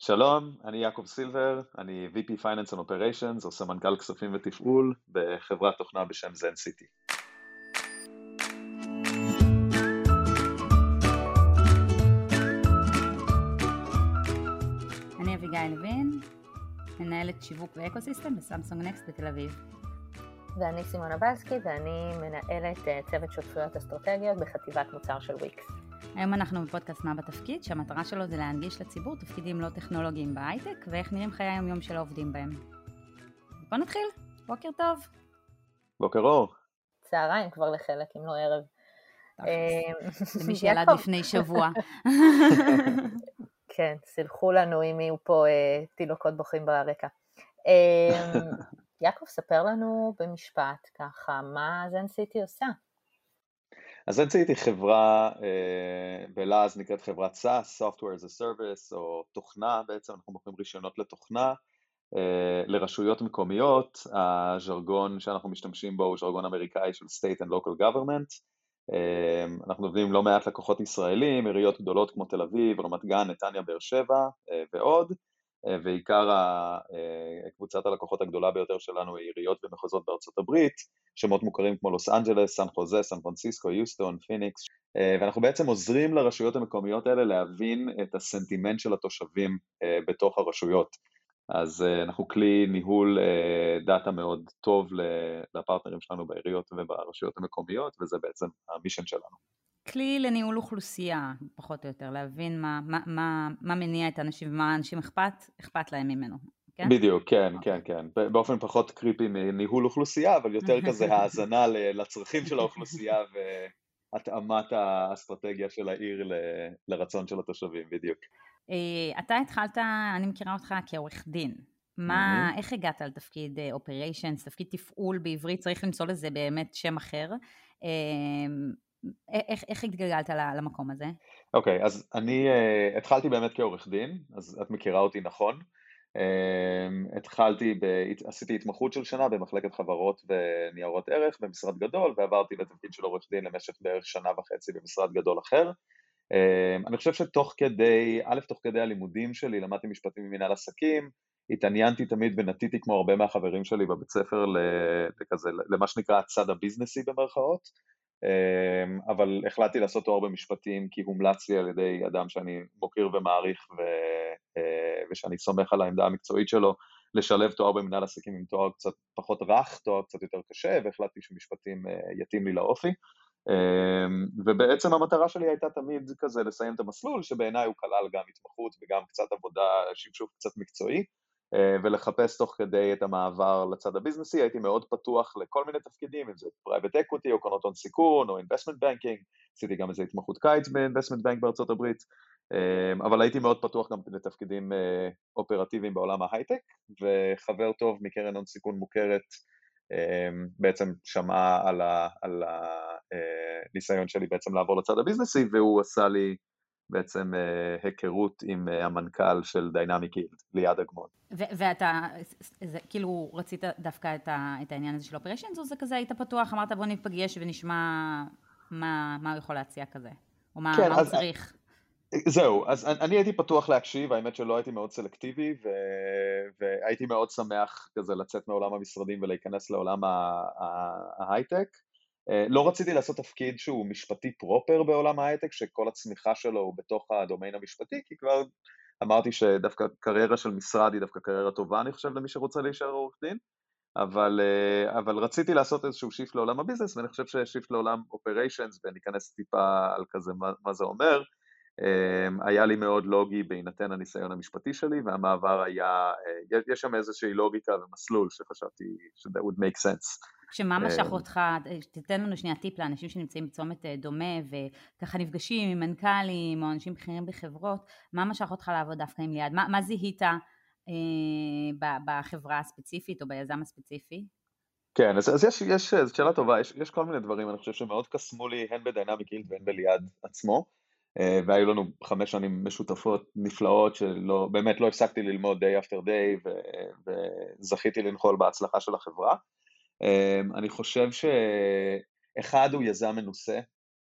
שלום, אני יעקב סילבר, אני VP Finance and Operations, או סמנכ"ל כספים ותפעול בחברת תוכנה בשם זן סיטי. אני אביגיל לוין, מנהלת שיווק ואקוסיסטם בסמסונג נקסט בתל אביב. ואני סימונה בלסקי ואני מנהלת אה, צוות שותפויות אסטרטגיות בחטיבת מוצר של וויקס. היום אנחנו בפודקאסט מה בתפקיד, שהמטרה שלו זה להנגיש לציבור תפקידים לא טכנולוגיים בהייטק, ואיך נראים חיי היום-יום של העובדים בהם. בוא נתחיל, בוקר טוב. בוקר אור. צהריים כבר לחלק, אם לא ערב. למי שילד לפני שבוע. כן, סלחו לנו אם יהיו פה אה, תינוקות בוכים ברקע. אה, יעקב, ספר לנו במשפט ככה, מה זן סיטי עושה? אז NCT היא חברה, בלעז נקראת חברת SaaS, Software as a Service, או תוכנה בעצם, אנחנו מוכרים רישיונות לתוכנה, לרשויות מקומיות, הז'רגון שאנחנו משתמשים בו הוא ז'רגון אמריקאי של State and Local Government, אנחנו עובדים לא מעט לקוחות ישראלים, עיריות גדולות כמו תל אביב, רמת גן, נתניה, באר שבע ועוד, אה, ועיקר אה, קבוצת הלקוחות הגדולה ביותר שלנו היא עיריות ומחוזות בארצות הברית, שמות מוכרים כמו לוס אנג'לס, סן חוזה, סן פרנסיסקו, יוסטון, פיניקס, אה, ואנחנו בעצם עוזרים לרשויות המקומיות האלה להבין את הסנטימנט של התושבים בתוך הרשויות. אז אנחנו כלי ניהול דאטה מאוד טוב לפרטנרים שלנו בעיריות וברשויות המקומיות, וזה בעצם ה mission שלנו. כלי לניהול אוכלוסייה, פחות או יותר, להבין מה, מה, מה, מה מניע את האנשים ומה האנשים אכפת, אכפת להם ממנו. כן? בדיוק, כן, okay. כן, כן. באופן פחות קריפי מניהול אוכלוסייה, אבל יותר כזה האזנה לצרכים של האוכלוסייה והתאמת האסטרטגיה של העיר ל, לרצון של התושבים, בדיוק. אה, אתה התחלת, אני מכירה אותך כעורך דין. מה, mm-hmm. איך הגעת לתפקיד אופריישנס, תפקיד תפעול בעברית, צריך למצוא לזה באמת שם אחר. איך, איך התגלגלת למקום הזה? אוקיי, okay, אז אני uh, התחלתי באמת כעורך דין, אז את מכירה אותי נכון. Uh, התחלתי, ב, עשיתי התמחות של שנה במחלקת חברות וניירות ערך במשרד גדול, ועברתי לתפקיד של עורך דין למשך בערך שנה וחצי במשרד גדול אחר. Uh, אני חושב שתוך כדי, א', תוך כדי הלימודים שלי למדתי משפטים ממנהל עסקים, התעניינתי תמיד ונטיתי כמו הרבה מהחברים שלי בבית ספר לכזה, למה שנקרא הצד הביזנסי במרכאות. אמ, אבל החלטתי לעשות תואר במשפטים כי הומלץ לי על ידי אדם שאני מוקיר ומעריך ו... אה, ושאני סומך על העמדה המקצועית שלו, לשלב תואר במנהל עסקים עם תואר קצת פחות רך, תואר קצת יותר קשה, והחלטתי שמשפטים אה, יתאים לי לאופי. אמ, ובעצם המטרה שלי הייתה תמיד כזה לסיים את המסלול, שבעיניי הוא כלל גם התמחות וגם קצת עבודה, שמשוב קצת מקצועי. אה, ולחפש תוך כדי את המעבר לצד הביזנסי, הייתי מאוד פתוח לכל מיני תפקידים, אם זה private equity או קרנות הון סיכון או investment banking, עשיתי גם איזה התמחות קיץ ב investment bank בארצות הברית, אה, אבל הייתי מאוד פתוח גם לתפקידים אה, אופרטיביים בעולם ההייטק, וחבר טוב מקרן הון סיכון מוכרת בעצם שמע על הניסיון שלי בעצם לעבור לצד הביזנסי, והוא עשה לי בעצם אה, היכרות עם אה, המנכ"ל של Dynamic Yield, ליעד אגמון. ואתה, זה, כאילו רצית דווקא את, ה, את העניין הזה של operations, או זה כזה היית פתוח, אמרת בוא ניפגש ונשמע מה, מה הוא יכול להציע כזה, או מה, כן, מה אז, הוא צריך? זהו, אז אני הייתי פתוח להקשיב, האמת שלא הייתי מאוד סלקטיבי, ו... והייתי מאוד שמח כזה לצאת מעולם המשרדים ולהיכנס לעולם ההייטק. אה, לא רציתי לעשות תפקיד שהוא משפטי פרופר בעולם ההייטק, שכל הצמיחה שלו הוא בתוך הדומיין המשפטי, כי כבר אמרתי שדווקא קריירה של משרד היא דווקא קריירה טובה, אני חושב, למי שרוצה להישאר עורך דין, אבל, אה, אבל רציתי לעשות איזשהו shift לעולם ה business, ואני חושב ש shift לעולם operations, וניכנס טיפה על כזה מה, מה זה אומר, היה לי מאוד לוגי בהינתן הניסיון המשפטי שלי, והמעבר היה, יש שם איזושהי לוגיקה ומסלול שחשבתי ש- that would make sense. שמה משך אה, אותך, תתן לנו שנייה טיפ לאנשים שנמצאים בצומת אה, דומה וככה נפגשים עם מנכ"לים או אנשים בכירים בחברות, מה משך אותך לעבוד דווקא עם ליעד? מה, מה זיהית אה, בחברה הספציפית או ביזם הספציפי? כן, אז, אז יש, יש, זו שאלה טובה, יש, יש כל מיני דברים, אני חושב שמאוד קסמו לי הן בדיינמיק אילד והן בליעד עצמו, אה, והיו לנו חמש שנים משותפות נפלאות שלא, באמת לא הפסקתי ללמוד day after day ו, וזכיתי לנחול בהצלחה של החברה. אמ, אני חושב שאחד הוא יזם מנוסה,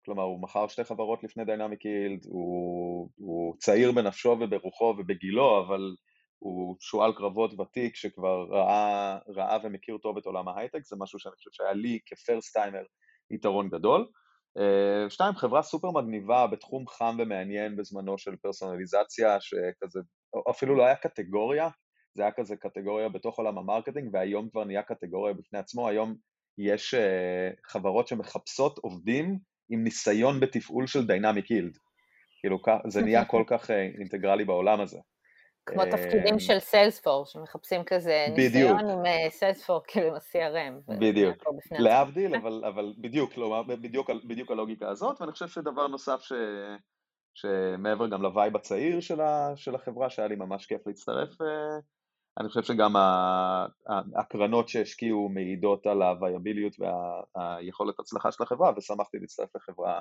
כלומר הוא מכר שתי חברות לפני דיינמיק יילד, הוא, הוא צעיר בנפשו וברוחו ובגילו, אבל הוא שועל קרבות ותיק שכבר ראה, ראה ומכיר טוב את עולם ההייטק, זה משהו שאני חושב שהיה לי כ first timer יתרון גדול. אה, שתיים, חברה סופר מגניבה בתחום חם ומעניין בזמנו של פרסונליזציה, שכזה, אפילו לא היה קטגוריה, זה היה כזה קטגוריה בתוך עולם ה marketing, והיום כבר נהיה קטגוריה בפני עצמו, היום יש אה, חברות שמחפשות עובדים עם ניסיון בתפעול של Dynamic Yield. כאילו, זה נהיה כל כך אה, אינטגרלי בעולם הזה. כמו תפקידים של Salesforce, שמחפשים כזה ניסיון עם Salesforce, כאילו עם ה-CRM. בדיוק, להבדיל, אבל, אבל בדיוק, כלומר, בדיוק, בדיוק הלוגיקה הזאת, ואני חושב שדבר נוסף ש, שמעבר גם ל vibe הצעיר של, ה, של החברה, שהיה לי ממש כיף להצטרף, אני חושב שגם הקרנות שהשקיעו מעידות על ה viability והיכולת הצלחה של החברה, ושמחתי להצטרף לחברה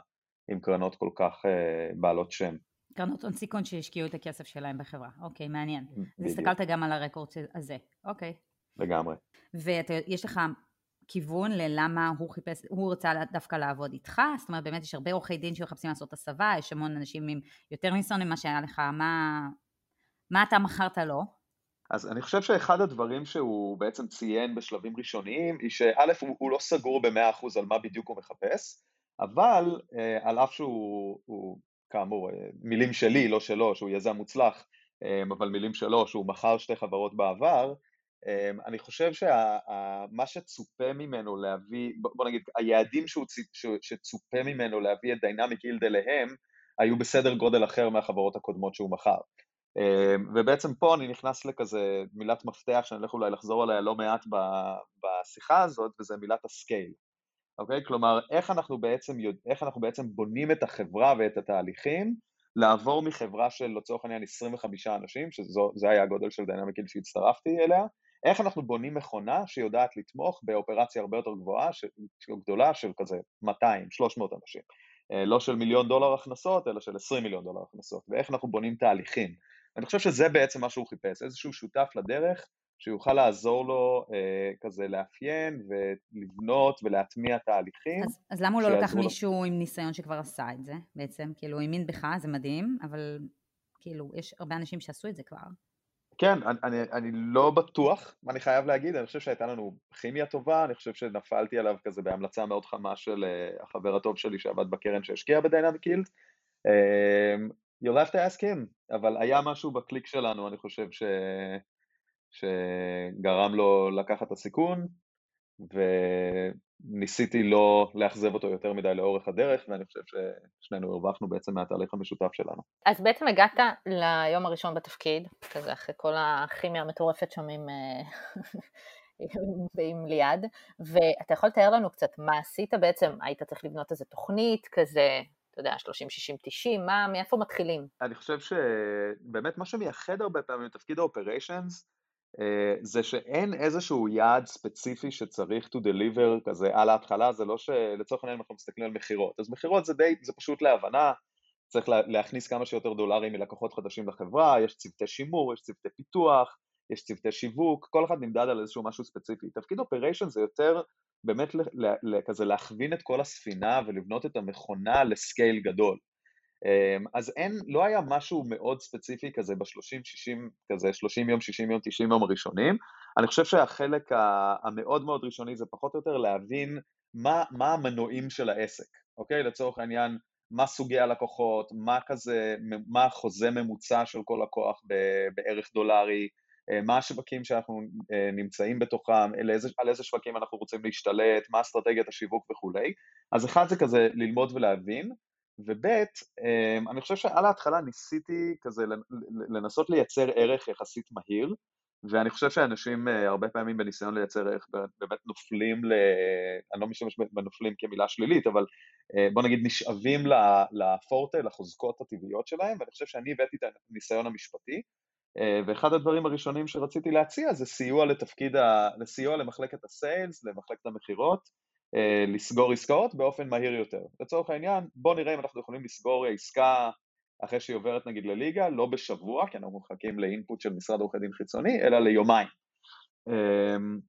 עם קרנות כל כך בעלות שם. קרנות הון סיכון שהשקיעו את הכסף שלהם בחברה, אוקיי, מעניין. אז הסתכלת גם על הרקורד הזה, אוקיי. לגמרי. ויש לך כיוון ללמה הוא חיפש, הוא רצה דווקא לעבוד איתך, זאת אומרת באמת יש הרבה עורכי דין שמחפשים לעשות הסבה, יש המון אנשים עם יותר ניסיון ממה שהיה לך, מה, מה אתה מכרת לו? אז אני חושב שאחד הדברים שהוא בעצם ציין בשלבים ראשוניים, היא שא' הוא, הוא לא סגור במאה אחוז על מה בדיוק הוא מחפש, אבל אה, על אף שהוא כאמור, אה, מילים שלי, לא שלו, שהוא יזם מוצלח, אה, אבל מילים שלו, שהוא מכר שתי חברות בעבר, אה, אני חושב שמה שצופה ממנו להביא, בוא נגיד, היעדים שהוא, שצופה ממנו להביא את דיינמיק יילד אליהם, היו בסדר גודל אחר מהחברות הקודמות שהוא מכר. ובעצם פה אני נכנס לכזה מילת מפתח שאני הולך אולי לחזור עליה לא מעט בשיחה הזאת, וזה מילת ה scale. אוקיי? כלומר, איך אנחנו, בעצם, איך אנחנו בעצם בונים את החברה ואת התהליכים לעבור מחברה של לצורך העניין 25 אנשים, שזה היה הגודל של Dynamic Yield שהצטרפתי אליה, איך אנחנו בונים מכונה שיודעת לתמוך באופרציה הרבה יותר גבוהה, של, גדולה של כזה 200, 300 אנשים. אה, לא של מיליון דולר הכנסות, אלא של 20 מיליון דולר הכנסות, ואיך אנחנו בונים תהליכים. אני חושב שזה בעצם מה שהוא חיפש, איזשהו שותף לדרך שיוכל לעזור לו אה, כזה לאפיין ולבנות ולהטמיע תהליכים. אז, אז למה הוא לא לקח מישהו עם ניסיון שכבר עשה את זה בעצם? כאילו, האמין בך, זה מדהים, אבל כאילו, יש הרבה אנשים שעשו את זה כבר. כן, אני, אני, אני לא בטוח, אני חייב להגיד, אני חושב שהייתה לנו כימיה טובה, אני חושב שנפלתי עליו כזה בהמלצה מאוד חמה של uh, החבר הטוב שלי שעבד בקרן שהשקיע בדיינמיק יילד. Um, you'll have to ask him, אבל היה משהו בקליק שלנו, אני חושב ש... שגרם לו לקחת את הסיכון, וניסיתי לא לאכזב אותו יותר מדי לאורך הדרך, ואני חושב ששנינו הרווחנו בעצם מהתהליך המשותף שלנו. אז בעצם הגעת ליום הראשון בתפקיד, כזה אחרי כל הכימיה המטורפת שם עם, עם ליעד, ואתה יכול לתאר לנו קצת מה עשית בעצם, היית צריך לבנות איזה תוכנית כזה, אתה יודע, 30, 60, 90, מה, מאיפה מתחילים? אני חושב שבאמת מה שמייחד הרבה פעמים תפקיד האופריישנס, אה, זה שאין איזשהו יעד ספציפי שצריך to deliver כזה על ההתחלה, זה לא שלצורך העניין אנחנו מסתכלים על מכירות, אז מכירות זה זה פשוט להבנה, צריך להכניס כמה שיותר דולרים מלקוחות חדשים לחברה, יש צוותי שימור, יש צוותי פיתוח, יש צוותי שיווק, כל אחד נמדד על איזשהו משהו ספציפי. תפקיד אופריישן זה יותר באמת כזה להכווין את כל הספינה ולבנות את המכונה לסקייל גדול. אמ, אז אין, לא היה משהו מאוד ספציפי כזה ב-30, 60, כזה 30 יום, 60 יום, 90 יום הראשונים. אני חושב שהחלק המאוד מאוד ראשוני זה פחות או יותר להבין מה, מה המנועים של העסק, אוקיי? לצורך העניין, מה סוגי הלקוחות, מה כזה, מה החוזה ממוצע של כל לקוח בערך דולרי, אה, מה השווקים שאנחנו אה, נמצאים בתוכם, על איזה, על איזה שווקים אנחנו רוצים להשתלט, מה אסטרטגיית השיווק וכולי. אז אחד זה כזה ללמוד ולהבין, וב' אמ, אני חושב שעל ההתחלה ניסיתי כזה לנסות לייצר ערך יחסית מהיר, ואני חושב שאנשים אה, הרבה פעמים בניסיון לייצר ערך באמת נופלים, ל... אני לא משתמש בנופלים כמילה שלילית, אבל אה, בוא נגיד נשאבים לפורטה, לחוזקות הטבעיות שלהם, ואני חושב שאני הבאתי את הניסיון המשפטי, אה, ואחד הדברים הראשונים שרציתי להציע זה סיוע לתפקיד, ה... לסיוע למחלקת הסיילס, למחלקת המכירות, לסגור עסקאות באופן מהיר יותר. לצורך העניין, בואו נראה אם אנחנו יכולים לסגור עסקה אחרי שהיא עוברת נגיד לליגה, לא בשבוע, כי אנחנו מחכים לאינפוט של משרד עורכי דין חיצוני, אלא ליומיים. אמ,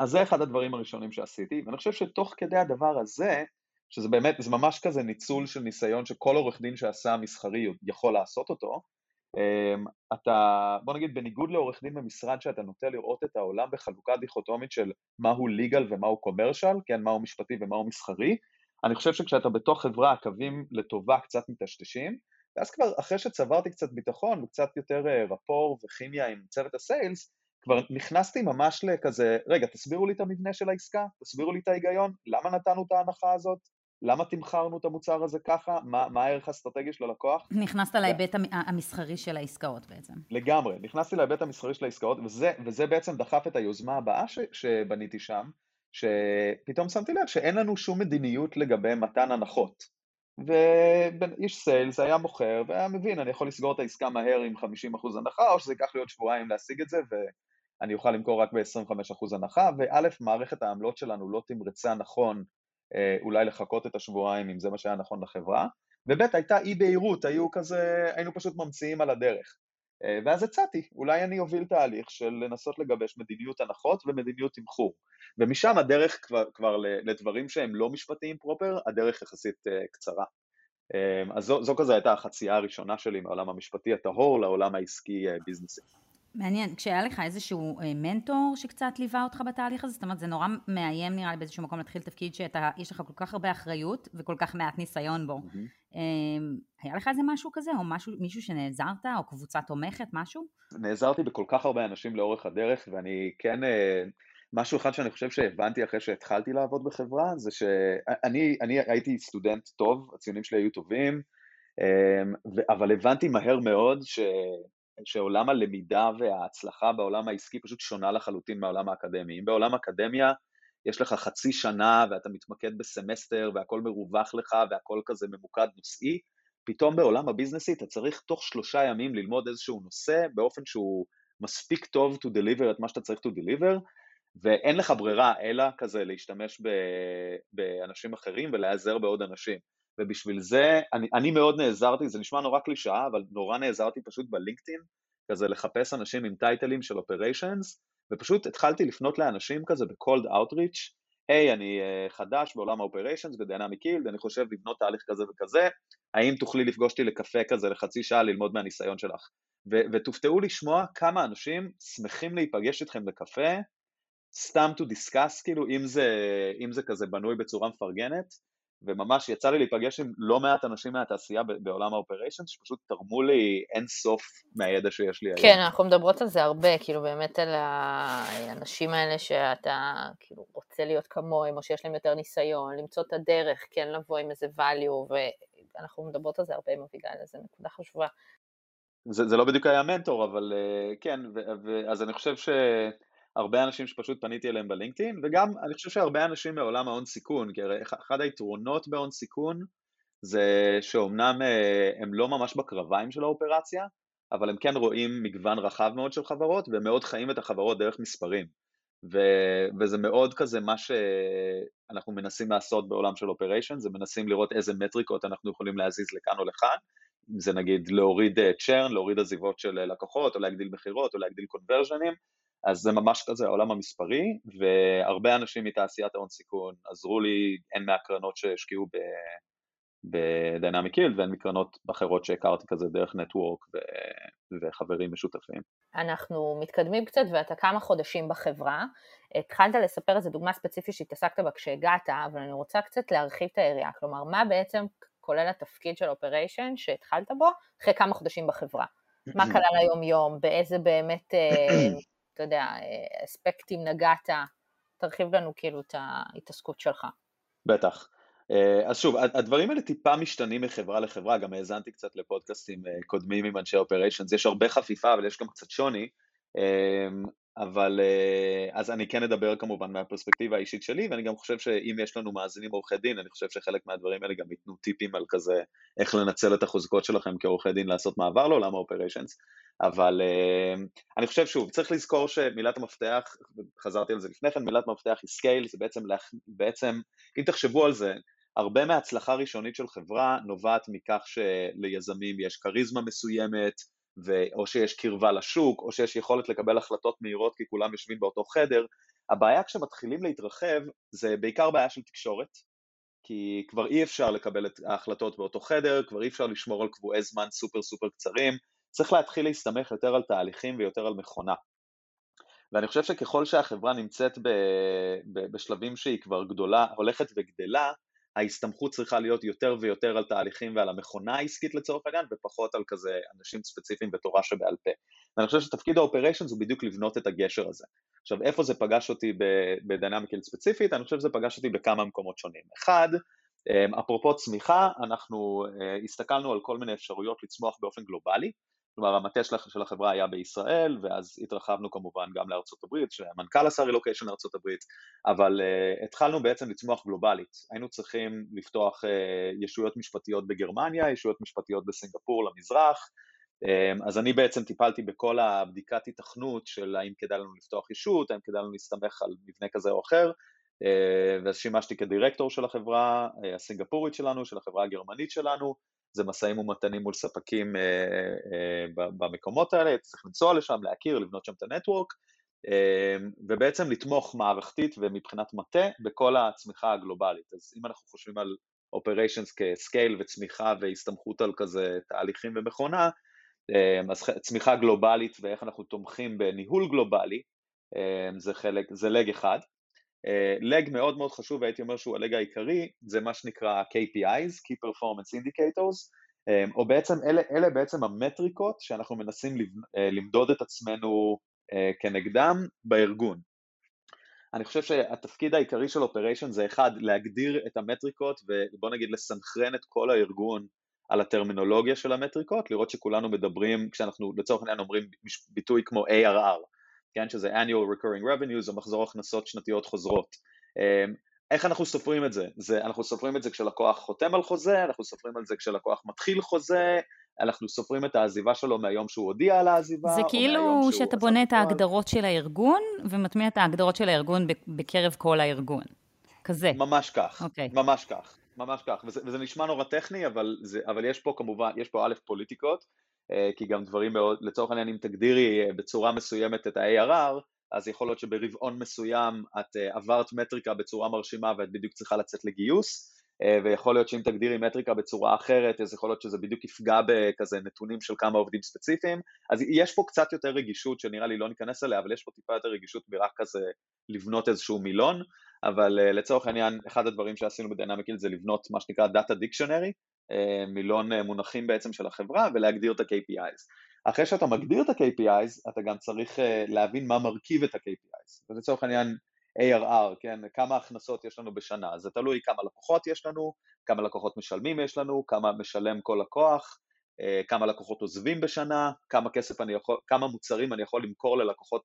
אז זה אחד הדברים הראשונים שעשיתי, ואני חושב שתוך כדי הדבר הזה, שזה באמת, זה ממש כזה ניצול של ניסיון שכל עורך דין שעשה מסחרי יכול לעשות אותו, אתה, בוא נגיד, בניגוד לעורך דין במשרד שאתה נוטה לראות את העולם בחלוקה דיכוטומית של מהו legal ומהו commercial, כן, מהו משפטי ומהו מסחרי, אני חושב שכשאתה בתוך חברה הקווים לטובה קצת מטשטשים, ואז כבר אחרי שצברתי קצת ביטחון וקצת יותר אה, רפור וכימיה עם צוות הסיילס, כבר נכנסתי ממש לכזה, רגע, תסבירו לי את המבנה של העסקה, תסבירו לי את ההיגיון, למה נתנו את ההנחה הזאת, למה תמכרנו את המוצר הזה ככה, מה, מה הערך האסטרטגי של הלקוח. נכנסת להיבט המסחרי של העסקאות בעצם. לגמרי, נכנסתי להיבט המסחרי של העסקאות, וזה, וזה בעצם דחף את היוזמה הבאה ש, שבניתי שם, שפתאום שמתי לב שאין לנו שום מדיניות לגבי מתן הנחות. ואיש סיילס היה מוכר והיה מבין, אני יכול לסגור את העסקה מהר עם 50% הנחה, או שזה ייקח לי עוד שבועיים להשיג את זה, ואני אוכל למכור רק ב-25% הנחה, וא', מערכת העמלות שלנו לא תמרצה נכון אולי לחכות את השבועיים אם זה מה שהיה נכון לחברה, וב' הייתה אי בהירות, היו כזה, היינו פשוט ממציאים על הדרך. אה, ואז הצעתי, אולי אני אוביל תהליך של לנסות לגבש מדיניות הנחות ומדיניות תמחור. ומשם הדרך כבר, כבר לדברים שהם לא משפטיים פרופר, הדרך יחסית אה, קצרה. אז זו, זו כזה הייתה החצייה הראשונה שלי מהעולם המשפטי הטהור לעולם העסקי ביזנסי. מעניין, כשהיה לך איזשהו אה, מנטור שקצת ליווה אותך בתהליך הזה, זאת אומרת זה נורא מאיים נראה לי באיזשהו מקום להתחיל תפקיד שיש לך כל כך הרבה אחריות וכל כך מעט ניסיון בו. Mm-hmm. היה לך איזה משהו כזה, או משהו, מישהו שנעזרת, או קבוצה תומכת, משהו? נעזרתי בכל כך הרבה אנשים לאורך הדרך, ואני כן, אה, משהו אחד שאני חושב שהבנתי אחרי שהתחלתי לעבוד בחברה, זה שאני אני הייתי סטודנט טוב, הציונים שלי היו טובים, אבל הבנתי מהר מאוד ש... שעולם הלמידה וההצלחה בעולם העסקי פשוט שונה לחלוטין מהעולם האקדמי. אם בעולם האקדמיה יש לך חצי שנה ואתה מתמקד בסמסטר והכל מרווח לך והכל כזה ממוקד נושאי, פתאום בעולם הביזנסי אתה צריך תוך שלושה ימים ללמוד איזשהו נושא באופן שהוא מספיק טוב to deliver את מה שאתה צריך to deliver, ואין לך ברירה אלא כזה להשתמש באנשים אחרים ולהיעזר בעוד אנשים. ובשביל זה אני, אני מאוד נעזרתי, זה נשמע נורא קלישאה, אבל נורא נעזרתי פשוט ב LinkedIn, כזה לחפש אנשים עם טייטלים של operations, ופשוט התחלתי לפנות לאנשים כזה ב-cold outreach, היי, hey, אני אה, חדש בעולם ה operations ב Dynamic Yield, אני חושב לבנות תהליך כזה וכזה, האם תוכלי לפגוש אותי לקפה כזה לחצי שעה ללמוד מהניסיון שלך? ו- ותופתעו לשמוע כמה אנשים שמחים להיפגש איתכם לקפה, סתם to discuss, כאילו, אם זה, אם זה כזה בנוי בצורה מפרגנת, וממש יצא לי להיפגש עם לא מעט אנשים מהתעשייה בעולם האופריישן, שפשוט תרמו לי אין סוף מהידע שיש לי היום. כן, אנחנו מדברות על זה הרבה, כאילו באמת על האנשים האלה שאתה כאילו רוצה להיות כמוהם, או שיש להם יותר ניסיון, למצוא את הדרך, כן לבוא עם איזה value, ואנחנו מדברות על זה הרבה עם אביגיל, זו נקודה חשובה. זה, זה לא בדיוק היה מנטור, אבל אה, כן, ו, ו, אז אני חושב ש... הרבה אנשים שפשוט פניתי אליהם ב LinkedIn, וגם אני חושב שהרבה אנשים מעולם ההון סיכון, כי הרי אחד היתרונות בהון סיכון זה שאומנם אה, הם לא ממש בקרביים של האופרציה, אבל הם כן רואים מגוון רחב מאוד של חברות, והם מאוד חיים את החברות דרך מספרים. ו- וזה מאוד כזה מה שאנחנו מנסים לעשות בעולם של operation, זה מנסים לראות איזה מטריקות אנחנו יכולים להזיז לכאן או לכאן, אם זה נגיד להוריד צ'רן, אה, להוריד עזיבות של לקוחות, או להגדיל מכירות, או להגדיל קונברז'נים, אז זה ממש כזה העולם המספרי, והרבה אנשים מתעשיית ההון סיכון עזרו לי, הן מהקרנות שהשקיעו בדיינמיק הילד והן מקרנות אחרות שהכרתי כזה דרך נטוורק ו... וחברים משותפים. אנחנו מתקדמים קצת ואתה כמה חודשים בחברה. התחלת לספר איזה דוגמה ספציפית שהתעסקת בה כשהגעת, אבל אני רוצה קצת להרחיב את היריעה. כלומר, מה בעצם כולל התפקיד של אופריישן שהתחלת בו אחרי כמה חודשים בחברה? מה כלל היום-יום? באיזה באמת אה, אתה יודע, אספקטים נגעת, תרחיב לנו כאילו את ההתעסקות שלך. בטח. אה, אז שוב, הדברים האלה טיפה משתנים מחברה לחברה, גם האזנתי קצת לפודקאסטים אה, קודמים עם אנשי אופריישנס, יש הרבה חפיפה אבל יש גם קצת שוני, אה, אבל אה, אז אני כן אדבר כמובן מהפרספקטיבה האישית שלי, ואני גם חושב שאם יש לנו מאזינים עורכי דין, אני חושב שחלק מהדברים האלה גם ייתנו טיפים על כזה, איך לנצל את החוזקות שלכם כעורכי דין לעשות מעבר לעולם ה operations, אבל אה, אני חושב שוב, צריך לזכור שמילת המפתח, חזרתי על זה לפני כן, מילת מפתח היא scale, זה בעצם, בעצם, אם תחשבו על זה, הרבה מההצלחה הראשונית של חברה נובעת מכך שליזמים יש כריזמה מסוימת. או שיש קרבה לשוק, או שיש יכולת לקבל החלטות מהירות כי כולם יושבים באותו חדר. הבעיה כשמתחילים להתרחב זה בעיקר בעיה של תקשורת, כי כבר אי אפשר לקבל את ההחלטות באותו חדר, כבר אי אפשר לשמור על קבועי זמן סופר סופר קצרים, צריך להתחיל להסתמך יותר על תהליכים ויותר על מכונה. ואני חושב שככל שהחברה נמצאת ב, ב, בשלבים שהיא כבר גדולה, הולכת וגדלה, ההסתמכות צריכה להיות יותר ויותר על תהליכים ועל המכונה העסקית לצורך העניין, ופחות על כזה אנשים ספציפיים ותורה שבעל פה. ואני חושב שתפקיד האופריישנס הוא בדיוק לבנות את הגשר הזה. עכשיו, איפה זה פגש אותי בדיינמיקל ספציפית? אני חושב שזה פגש אותי בכמה מקומות שונים. אחד, אמ, אפרופו צמיחה, אנחנו אה, הסתכלנו על כל מיני אפשרויות לצמוח באופן גלובלי, כלומר המטה של החברה היה בישראל, ואז התרחבנו כמובן גם לארצות הברית, שהמנכ"ל עשה רילוקיישן לארצות הברית, אבל uh, התחלנו בעצם לצמוח גלובלית. היינו צריכים לפתוח uh, ישויות משפטיות בגרמניה, ישויות משפטיות בסינגפור למזרח, um, אז אני בעצם טיפלתי בכל הבדיקת התכנות של האם כדאי לנו לפתוח ישות, האם כדאי לנו להסתמך על מבנה כזה או אחר, uh, ואז שימשתי כדירקטור של החברה הסינגפורית שלנו, של החברה הגרמנית שלנו, זה משאים ומתנים מול ספקים אה, אה, במקומות האלה, צריך לנסוע לשם, להכיר, לבנות שם את הנטוורק, אה, ובעצם לתמוך מערכתית ומבחינת מטה בכל הצמיחה הגלובלית. אז אם אנחנו חושבים על אופריישנס כסקייל וצמיחה והסתמכות על כזה תהליכים ומכונה, אז צמיחה גלובלית ואיך אנחנו תומכים בניהול גלובלי, זה חלק, זה לג אחד. לג מאוד מאוד חשוב והייתי אומר שהוא הלג העיקרי זה מה שנקרא KPIs, Key Performance Indicators או בעצם אלה, אלה בעצם המטריקות שאנחנו מנסים למדוד את עצמנו כנגדם בארגון. אני חושב שהתפקיד העיקרי של אופריישן זה אחד, להגדיר את המטריקות ובוא נגיד לסנכרן את כל הארגון על הטרמינולוגיה של המטריקות, לראות שכולנו מדברים, כשאנחנו לצורך העניין אומרים ביטוי כמו ARR, כן, שזה annual recurring revenues, או מחזור הכנסות שנתיות חוזרות. אמ, איך אנחנו סופרים את זה? זה? אנחנו סופרים את זה כשלקוח חותם על חוזה, אנחנו סופרים על זה כשלקוח מתחיל חוזה, אנחנו סופרים את העזיבה שלו מהיום שהוא הודיע על העזיבה, זה כאילו שאתה בונה את ההגדרות של הארגון, ומטמיע את ההגדרות של הארגון בקרב כל הארגון. כזה. ממש כך, okay. אוקיי. ממש כך, ממש כך, וזה, וזה נשמע נורא טכני, אבל, זה, אבל יש פה כמובן, יש פה א' פוליטיקות, כי גם דברים מאוד, לצורך העניין אם תגדירי אה, בצורה מסוימת את ה-ARR, אז יכול להיות שברבעון מסוים את אה, עברת מטריקה בצורה מרשימה ואת בדיוק צריכה לצאת לגיוס, ויכול להיות שאם תגדירי מטריקה בצורה אחרת, אז יכול להיות שזה בדיוק יפגע בכזה נתונים של כמה עובדים ספציפיים, אז יש פה קצת יותר רגישות שנראה לי לא ניכנס אליה, אבל יש פה טיפה יותר רגישות ברק כזה לבנות איזשהו מילון, אבל לצורך העניין, אחד הדברים שעשינו בדיינמיקיל זה לבנות מה שנקרא Data Dictionary, אה, מילון אה, מונחים בעצם של החברה ולהגדיר את ה-KPIs. אחרי שאתה מגדיר את ה-KPIs, אתה גם צריך אה, להבין מה מרכיב את ה-KPIs. ולצורך העניין ARR, כן, כמה הכנסות יש לנו בשנה, זה תלוי כמה לקוחות יש לנו, כמה לקוחות משלמים יש לנו, כמה משלם כל לקוח, כמה לקוחות עוזבים בשנה, כמה כסף אני יכול, כמה מוצרים אני יכול למכור ללקוחות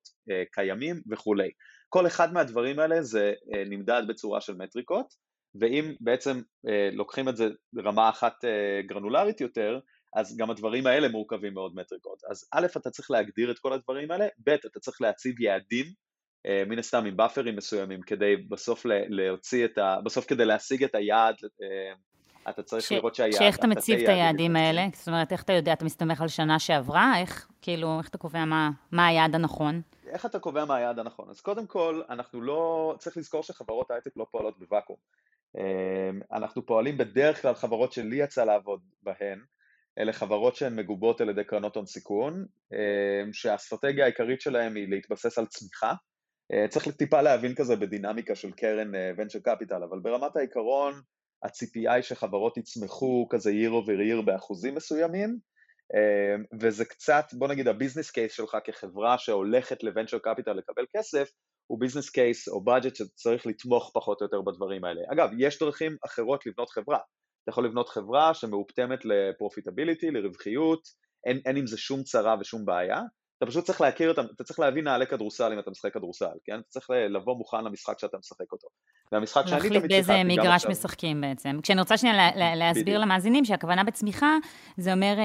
קיימים וכולי. כל אחד מהדברים האלה זה נמדד בצורה של מטריקות, ואם בעצם אה, לוקחים את זה ברמה אחת אה, גרנולרית יותר, אז גם הדברים האלה מורכבים מאוד מטריקות. אז א', אתה צריך להגדיר את כל הדברים האלה, ב', אתה צריך להציב יעדים, אה, מן הסתם עם באפרים מסוימים, כדי בסוף להוציא את ה... בסוף כדי להשיג את היעד, אה, אתה צריך ש... לראות שהיעד... שאיך אתה מציב את היעדים האלה? זאת אומרת, איך אתה יודע, אתה מסתמך על שנה שעברה? איך, כאילו, איך אתה קובע מה, מה היעד הנכון? איך אתה קובע מה היעד הנכון? אז קודם כל, אנחנו לא... צריך לזכור שחברות הייטק לא פועלות בוואקום. אמ, אנחנו פועלים בדרך כלל חברות שלי יצא לעבוד בהן, אלה חברות שהן מגובות על ידי קרנות הון סיכון, אמ, שהאסטרטגיה העיקרית שלהן היא להתבסס על צמיחה. אה, צריך טיפה להבין כזה בדינמיקה של קרן ונצ'ר אה, קפיטל, אבל ברמת העיקרון הציפייה היא שחברות יצמחו כזה year over year באחוזים מסוימים, וזה קצת, בוא נגיד ה business case שלך כחברה שהולכת ל venture capital לקבל כסף, הוא business case או budget שצריך לתמוך פחות או יותר בדברים האלה. אגב, יש דרכים אחרות לבנות חברה. אתה יכול לבנות חברה שמאופטמת ל profitability, לרווחיות, אין, אין עם זה שום צרה ושום בעיה, אתה פשוט צריך להכיר אותם, אתה צריך להבין נעלי כדורסל אם אתה משחק כדורסל, כן? אתה צריך לבוא מוכן למשחק שאתה משחק אותו. והמשחק שאני תמיד שיחקתי גם עכשיו... להחליט באיזה מגרש משחקים בעצם. כשאני רוצה שנייה לה, להסביר. למאזינים שהכוונה בצמיחה, זה אומר אה, אה,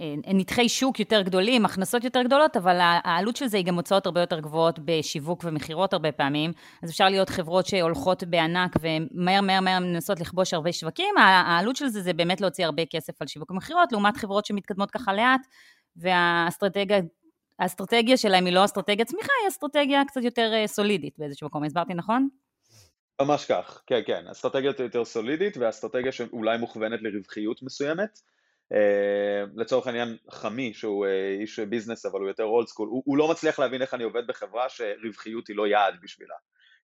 אה, נתחי שוק יותר גדולים, הכנסות יותר גדולות, אבל העלות של זה היא גם הוצאות הרבה יותר גבוהות בשיווק ומכירות הרבה פעמים. אז אפשר להיות חברות שהולכות בענק ומהר מהר מהר מנסות לכבוש הרבה שווקים, העלות של זה זה באמת להוציא הרבה כסף על שיווק ומכירות, לעומת חברות שמתקדמות ככה לאט. והאסטרטגיה האסטרטגיה שלהם היא לא אסטרטגיה צמיחה, היא אסטרטגיה קצת יותר סולידית באיזשהו מקום. הסברתי נכון? ממש כך, כן, כן, אסטרטגיה יותר סולידית ואסטרטגיה שאולי מוכוונת לרווחיות מסוימת. Uh, לצורך העניין חמי שהוא uh, איש business אבל הוא יותר old school, הוא, הוא לא מצליח להבין איך אני עובד בחברה שרווחיות היא לא יעד בשבילה,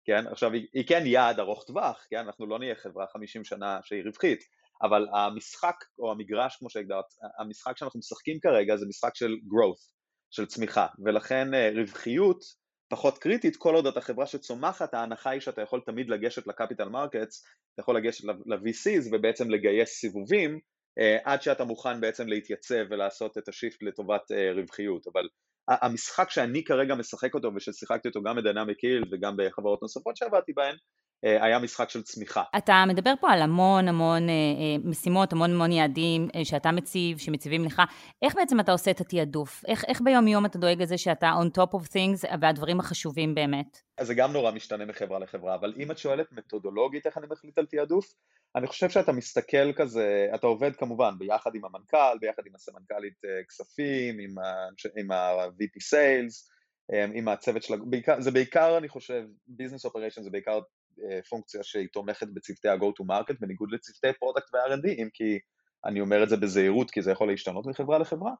כן? עכשיו היא, היא כן יעד ארוך טווח, כן? אנחנו לא נהיה חברה 50 שנה שהיא רווחית, אבל המשחק או המגרש כמו שהגדרת, המשחק שאנחנו משחקים כרגע זה משחק של growth, של צמיחה, ולכן uh, רווחיות פחות קריטית, כל עוד אתה חברה שצומחת, ההנחה היא שאתה יכול תמיד לגשת ל capital markets, אתה יכול לגשת ל-VCs ובעצם לגייס סיבובים uh, עד שאתה מוכן בעצם להתייצב ולעשות את השיפט לטובת uh, רווחיות, אבל המשחק שאני כרגע משחק אותו וששיחקתי אותו גם בדיינמיק היל וגם בחברות נוספות שעבדתי בהן, אה, היה משחק של צמיחה. אתה מדבר פה על המון המון אה, אה, משימות, המון המון יעדים שאתה מציב, שמציבים לך. איך בעצם אתה עושה את התעדוף? איך, איך ביום יום אתה דואג לזה שאתה on top of things והדברים החשובים באמת? אז זה גם נורא משתנה מחברה לחברה, אבל אם את שואלת מתודולוגית איך אני מחליט על תעדוף, אני חושב שאתה מסתכל כזה, אתה עובד כמובן ביחד עם המנכ"ל, ביחד עם הסמנכ"לית כספים, עם ה-VP Sales, עם הצוות של, בעיקר, זה בעיקר אני חושב, business operation זה בעיקר אה, פונקציה שהיא תומכת בצוותי ה-go to market בניגוד לצוותי product ו-R&D, אם כי אני אומר את זה בזהירות כי זה יכול להשתנות מחברה לחברה.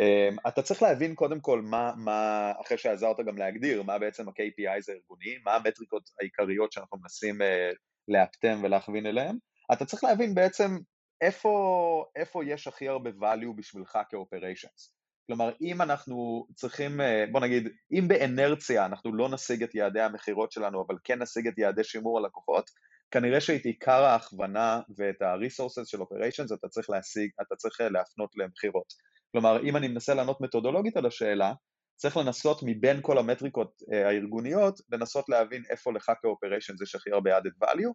אמ, אתה צריך להבין קודם כל מה, מה אחרי שעזרת גם להגדיר, מה בעצם ה-KPIs הארגוניים, מה המטריקות העיקריות שאנחנו מנסים אה, לאפטם ולהכווין אליהם. אתה צריך להבין בעצם איפה, איפה יש הכי הרבה value בשבילך כאופריישנס. כלומר, אם אנחנו צריכים, אה, בוא נגיד, אם באנרציה אנחנו לא נשיג את יעדי המכירות שלנו, אבל כן נשיג את יעדי שימור הלקוחות, כנראה שאת עיקר ההכוונה ואת ה-resources של operations אתה צריך להשיג, אתה צריך אה, להפנות למכירות. כלומר, אם אני מנסה לענות מתודולוגית על השאלה, צריך לנסות מבין כל המטריקות אה, הארגוניות, לנסות להבין איפה לך כאופריישן יש הכי הרבה added value,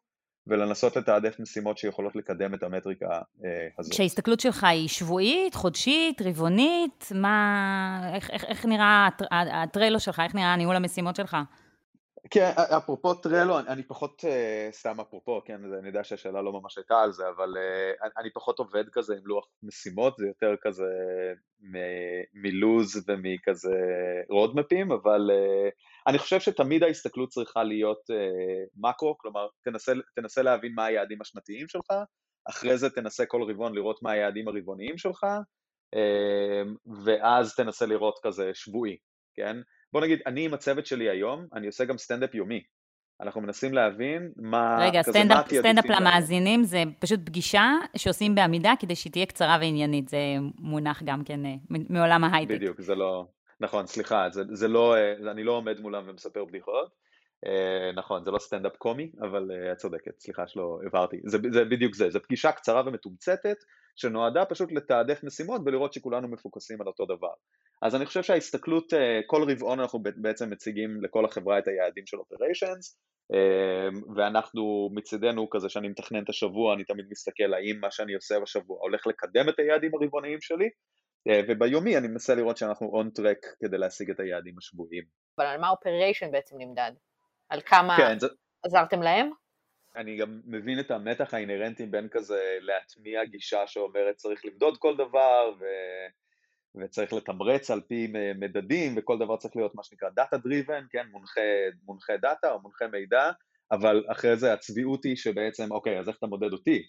ולנסות לתעדף משימות שיכולות לקדם את המטריקה אה, הזאת. כשההסתכלות שלך היא שבועית, חודשית, רבעונית, מה, איך, איך, איך נראה הטרלו שלך, איך נראה ניהול המשימות שלך? כן, אפרופו טרלו, אני, אני פחות, uh, סתם אפרופו, כן, אני יודע שהשאלה לא ממש הייתה על זה, אבל uh, אני, אני פחות עובד כזה עם לוח משימות, זה יותר כזה מלוז ומכזה רודמפים, אבל uh, אני חושב שתמיד ההסתכלות צריכה להיות uh, מקרו, כלומר, תנסה, תנסה להבין מה היעדים השנתיים שלך, אחרי זה תנסה כל רבעון לראות מה היעדים הרבעוניים שלך, uh, ואז תנסה לראות כזה שבועי, כן? בוא נגיד, אני עם הצוות שלי היום, אני עושה גם סטנדאפ יומי. אנחנו מנסים להבין מה... רגע, סטנדאפ, למאזינים זה פשוט פגישה שעושים בעמידה כדי שהיא תהיה קצרה ועניינית, זה מונח גם כן אה, מעולם ההייטק. בדיוק, זה לא... נכון, סליחה, זה, זה לא... אה, אני לא עומד מולם ומספר בדיחות. Uh, נכון, זה לא סטנדאפ קומי, אבל את צודקת, סליחה שלא הבהרתי. זה, זה בדיוק זה, זו פגישה קצרה ומתומצתת, שנועדה פשוט לתעדף משימות ולראות שכולנו מפוקסים על אותו דבר. אז אני חושב שההסתכלות, אה, כל רבעון אנחנו בעצם מציגים לכל החברה את היעדים של אופריישנס, אה, ואנחנו מצידנו כזה שאני מתכנן את השבוע, אני תמיד מסתכל האם מה שאני עושה בשבוע הולך לקדם את היעדים הרבעוניים שלי, אה, וביומי אני מנסה לראות שאנחנו on track כדי להשיג את היעדים השבועיים. אבל על מה operation בעצם נמדד? על כמה כן, זה... עזרתם להם? אני גם מבין את המתח האינהרנטי בין כזה להטמיע גישה שאומרת צריך למדוד כל דבר ו... וצריך לתמרץ על פי מדדים וכל דבר צריך להיות מה שנקרא Data Driven, כן, מונחה, מונחה דאטה או מונחה מידע, אבל אחרי זה הצביעות היא שבעצם, אוקיי, אז איך אתה מודד אותי?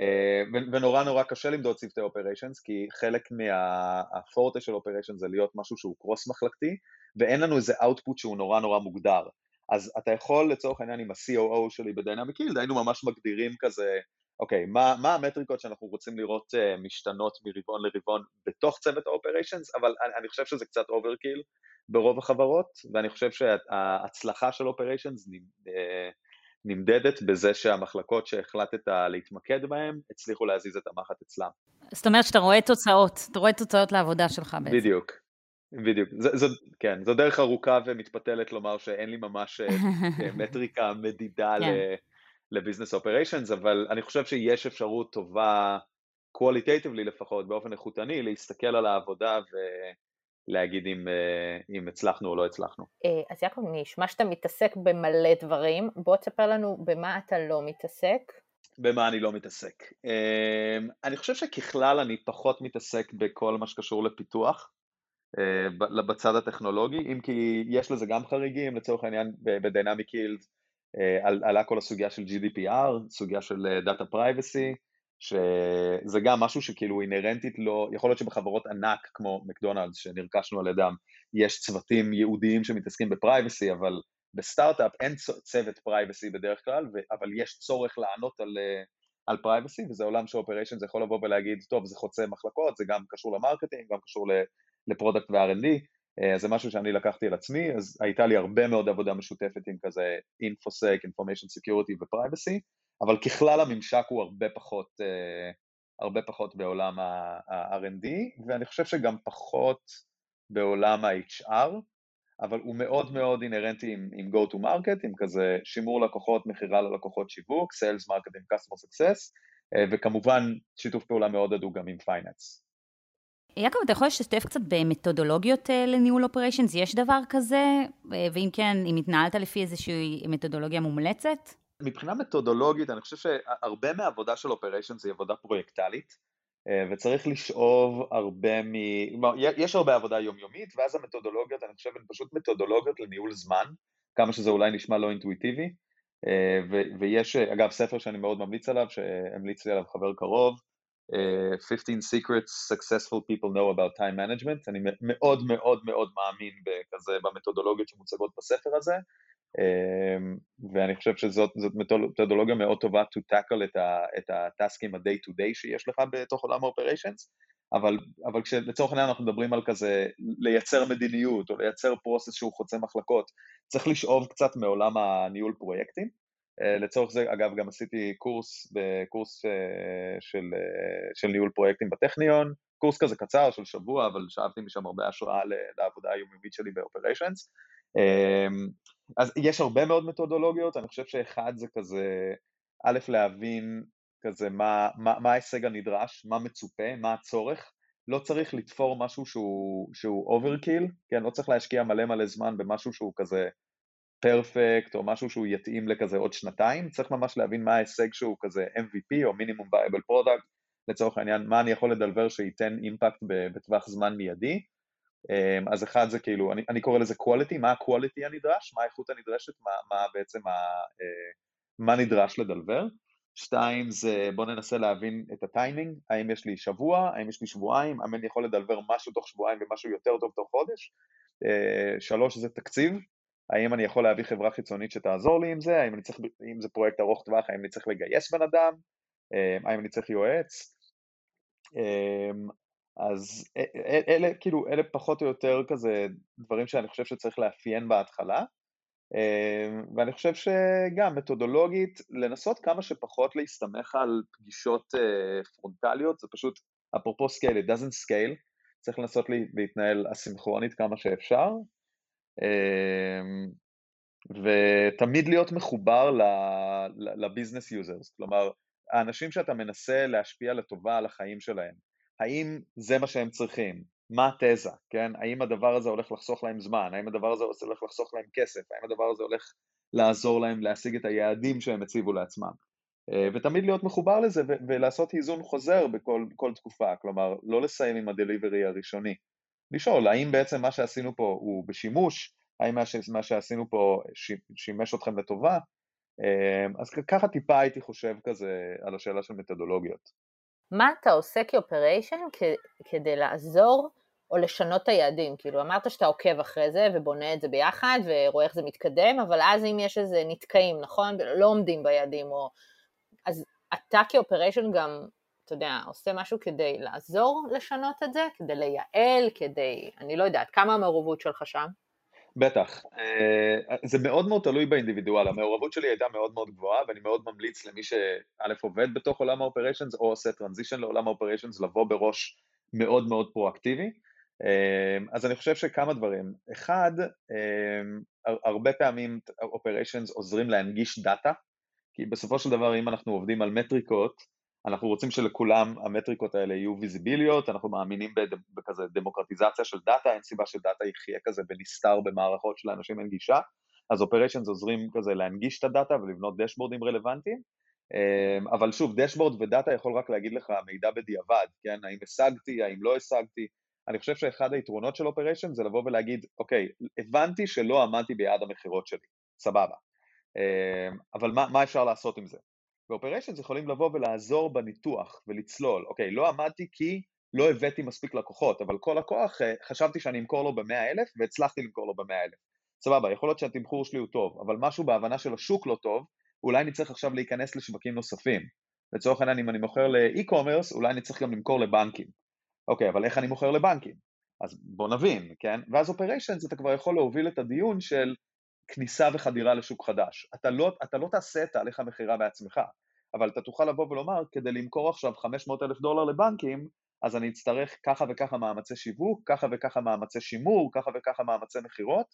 אה, ונורא נורא קשה למדוד צוותי operations, כי חלק מהפורטה של operations זה להיות משהו שהוא cross מחלקתי, ואין לנו איזה output שהוא נורא נורא מוגדר. אז אתה יכול לצורך העניין עם ה-COO שלי ב Dynamic Yield, היינו ממש מגדירים כזה, אוקיי, מה, מה המטריקות שאנחנו רוצים לראות uh, משתנות מרבעון לרבעון בתוך צוות ה-Operations, אבל אני, אני חושב שזה קצת overkill ברוב החברות, ואני חושב שההצלחה של Operations אה, נמדדת בזה שהמחלקות שהחלטת להתמקד בהן, הצליחו להזיז את המחט אצלם. זאת אומרת שאתה רואה תוצאות, אתה רואה תוצאות לעבודה שלך בעצם. בדיוק, בדיוק, זו, זו, כן, זו דרך ארוכה ומתפתלת לומר שאין לי ממש אה, מטריקה מדידה כן. לביזנס אופריישנס, אבל אני חושב שיש אפשרות טובה, קואליטייטיבלי לפחות, באופן איכותני, להסתכל על העבודה ולהגיד אם, אה, אם הצלחנו או לא הצלחנו. אה, אז יעקב, נשמע שאתה מתעסק במלא דברים, בוא תספר לנו במה אתה לא מתעסק. במה אני לא מתעסק. אני חושב שככלל אני פחות מתעסק בכל מה שקשור לפיתוח. בצד הטכנולוגי, אם כי יש לזה גם חריגים, לצורך העניין בדיינמיק הילד עלה כל הסוגיה של GDPR, סוגיה של Data Privacy, שזה גם משהו שכאילו אינהרנטית לא, יכול להיות שבחברות ענק כמו מקדונלדס שנרכשנו על ידם, יש צוותים ייעודיים שמתעסקים ב privacy, אבל בסטארט-אפ אין צוות privacy בדרך כלל, אבל יש צורך לענות על, על privacy, וזה עולם ש operation זה יכול לבוא ולהגיד, טוב, זה חוצה מחלקות, זה גם קשור ל marketing, גם קשור ל product ו-R&D, זה משהו שאני לקחתי על עצמי, אז הייתה לי הרבה מאוד עבודה משותפת עם כזה InfoSec, Information Security ו-Privacy, אבל ככלל הממשק הוא הרבה פחות, הרבה פחות בעולם ה-R&D, ואני חושב שגם פחות בעולם ה-HR, אבל הוא מאוד מאוד אינהרנטי עם, עם Go to Market, עם כזה שימור לקוחות, מכירה ללקוחות שיווק, Sales Marketing, Customer Success, וכמובן שיתוף פעולה מאוד הדוק גם עם finance. יעקב, אתה יכול לשתף קצת במתודולוגיות לניהול operations? יש דבר כזה? ואם כן, אם התנהלת לפי איזושהי מתודולוגיה מומלצת? מבחינה מתודולוגית, אני חושב שהרבה מהעבודה של operations היא עבודה פרויקטלית, וצריך לשאוב הרבה מ... יש הרבה עבודה יומיומית, ואז המתודולוגיות, אני חושב, הן פשוט מתודולוגיות לניהול זמן, כמה שזה אולי נשמע לא אינטואיטיבי, ויש, אגב, ספר שאני מאוד ממליץ עליו, שהמליץ לי עליו חבר קרוב, 15 Secrets Successful People Know About Time Management, אני מאוד מאוד מאוד מאמין בכזה, במתודולוגיות שמוצגות בספר הזה, ואני חושב שזאת מתודולוגיה מאוד טובה to tackle את הטאסקים ה-day to day שיש לך בתוך עולם ה-operations, אבל, אבל כשלצורך העניין אנחנו מדברים על כזה לייצר מדיניות או לייצר פרוסס שהוא חוצה מחלקות, צריך לשאוב קצת מעולם הניהול פרויקטים. לצורך זה, אגב, גם עשיתי קורס, בקורס של, של ניהול פרויקטים בטכניון, קורס כזה קצר של שבוע, אבל שאבתי משם הרבה השראה לעבודה היומיומית שלי ב-operations. אז יש הרבה מאוד מתודולוגיות, אני חושב שאחד זה כזה, א', להבין כזה מה, מה, מה ההישג הנדרש, מה מצופה, מה הצורך, לא צריך לתפור משהו שהוא, overkill, כן, לא צריך להשקיע מלא מלא זמן במשהו שהוא כזה פרפקט, או משהו שהוא יתאים לכזה עוד שנתיים, צריך ממש להבין מה ההישג שהוא כזה MVP או מינימום viable product, לצורך העניין, מה אני יכול לדלבר שייתן אימפקט בטווח זמן מיידי, אז אחד זה כאילו, אני, אני קורא לזה quality, מה ה-quality הנדרש, מה האיכות הנדרשת, מה, מה בעצם, ה, מה נדרש לדלבר. שתיים זה בוא ננסה להבין את הטיימינג, האם יש לי שבוע, האם יש לי שבועיים, האם אני יכול לדלבר משהו תוך שבועיים ומשהו יותר טוב תוך חודש. שלוש זה תקציב, האם אני יכול להביא חברה חיצונית שתעזור לי עם זה, האם צריך, אם זה פרויקט ארוך טווח, האם אני צריך לגייס בן אדם, האם אני צריך יועץ. אז אלה, כאילו, אלה פחות או יותר כזה דברים שאני חושב שצריך לאפיין בהתחלה, ואני חושב שגם מתודולוגית, לנסות כמה שפחות להסתמך על פגישות פרונטליות, זה פשוט, אפרופו scale, it doesn't scale, צריך לנסות להתנהל אסינכרונית כמה שאפשר, ותמיד להיות מחובר ל business users, כלומר, האנשים שאתה מנסה להשפיע לטובה על החיים שלהם, האם זה מה שהם צריכים? מה התזה, כן? האם הדבר הזה הולך לחסוך להם זמן? האם הדבר הזה הולך לחסוך להם כסף? האם הדבר הזה הולך לעזור להם להשיג את היעדים שהם הציבו לעצמם? ותמיד להיות מחובר לזה ולעשות איזון חוזר בכל תקופה, כלומר, לא לסיים עם הדליברי הראשוני. לשאול, האם בעצם מה שעשינו פה הוא בשימוש? האם מה שעשינו פה שימש אתכם לטובה? אז ככה טיפה הייתי חושב כזה על השאלה של מתודולוגיות. מה אתה עושה כאופריישן כדי לעזור או לשנות את היעדים? כאילו אמרת שאתה עוקב אחרי זה ובונה את זה ביחד ורואה איך זה מתקדם, אבל אז אם יש איזה נתקעים, נכון? לא עומדים ביעדים, או... אז אתה כ operation גם, אתה יודע, עושה משהו כדי לעזור לשנות את זה? כדי לייעל? כדי, אני לא יודעת, כמה המעורבות שלך שם? בטח, זה מאוד מאוד תלוי באינדיבידואל, המעורבות שלי הייתה מאוד מאוד גבוהה ואני מאוד ממליץ למי שא' עובד בתוך עולם ה operations או עושה transition לעולם ה operations לבוא בראש מאוד מאוד פרואקטיבי, אז אני חושב שכמה דברים, אחד, הרבה פעמים operations עוזרים להנגיש דאטה, כי בסופו של דבר אם אנחנו עובדים על מטריקות, אנחנו רוצים שלכולם המטריקות האלה יהיו visibleיות, אנחנו מאמינים בכזה דמוקרטיזציה של דאטה, אין סיבה שדאטה יחיה כזה ונסתר במערכות שלאנשים אין גישה, אז operations עוזרים כזה להנגיש את הדאטה ולבנות dashboardים רלוונטיים, אבל שוב, dashboard ודאטה יכול רק להגיד לך מידע בדיעבד, כן, האם השגתי, האם לא השגתי, אני חושב שאחד היתרונות של operation זה לבוא ולהגיד, אוקיי, הבנתי שלא עמדתי ביעד המכירות שלי, סבבה. אבל מה, מה אפשר לעשות עם זה? ו operations יכולים לבוא ולעזור בניתוח ולצלול, אוקיי, לא עמדתי כי לא הבאתי מספיק לקוחות, אבל כל לקוח חשבתי שאני אמכור לו ב-100 אלף והצלחתי למכור לו ב-100 אלף. סבבה, יכול להיות שהתמחור שלי הוא טוב, אבל משהו בהבנה של השוק לא טוב, אולי אני צריך עכשיו להיכנס לשווקים נוספים. לצורך העניין, אם אני מוכר לאי-קומרס, אולי אני צריך גם למכור לבנקים. אוקיי, אבל איך אני מוכר לבנקים? אז בוא נבין, כן? ואז אופריישנס אתה כבר יכול להוביל את הדיון של כניסה וחדירה לשוק חדש. אתה לא, אתה לא תעשה את תהליך המכירה בעצמך, אבל אתה תוכל לבוא ולומר, כדי למכור עכשיו 500 אלף דולר לבנקים, אז אני אצטרך ככה וככה מאמצי שיווק, ככה וככה מאמצי שימור, ככה וככה מאמצי מכירות,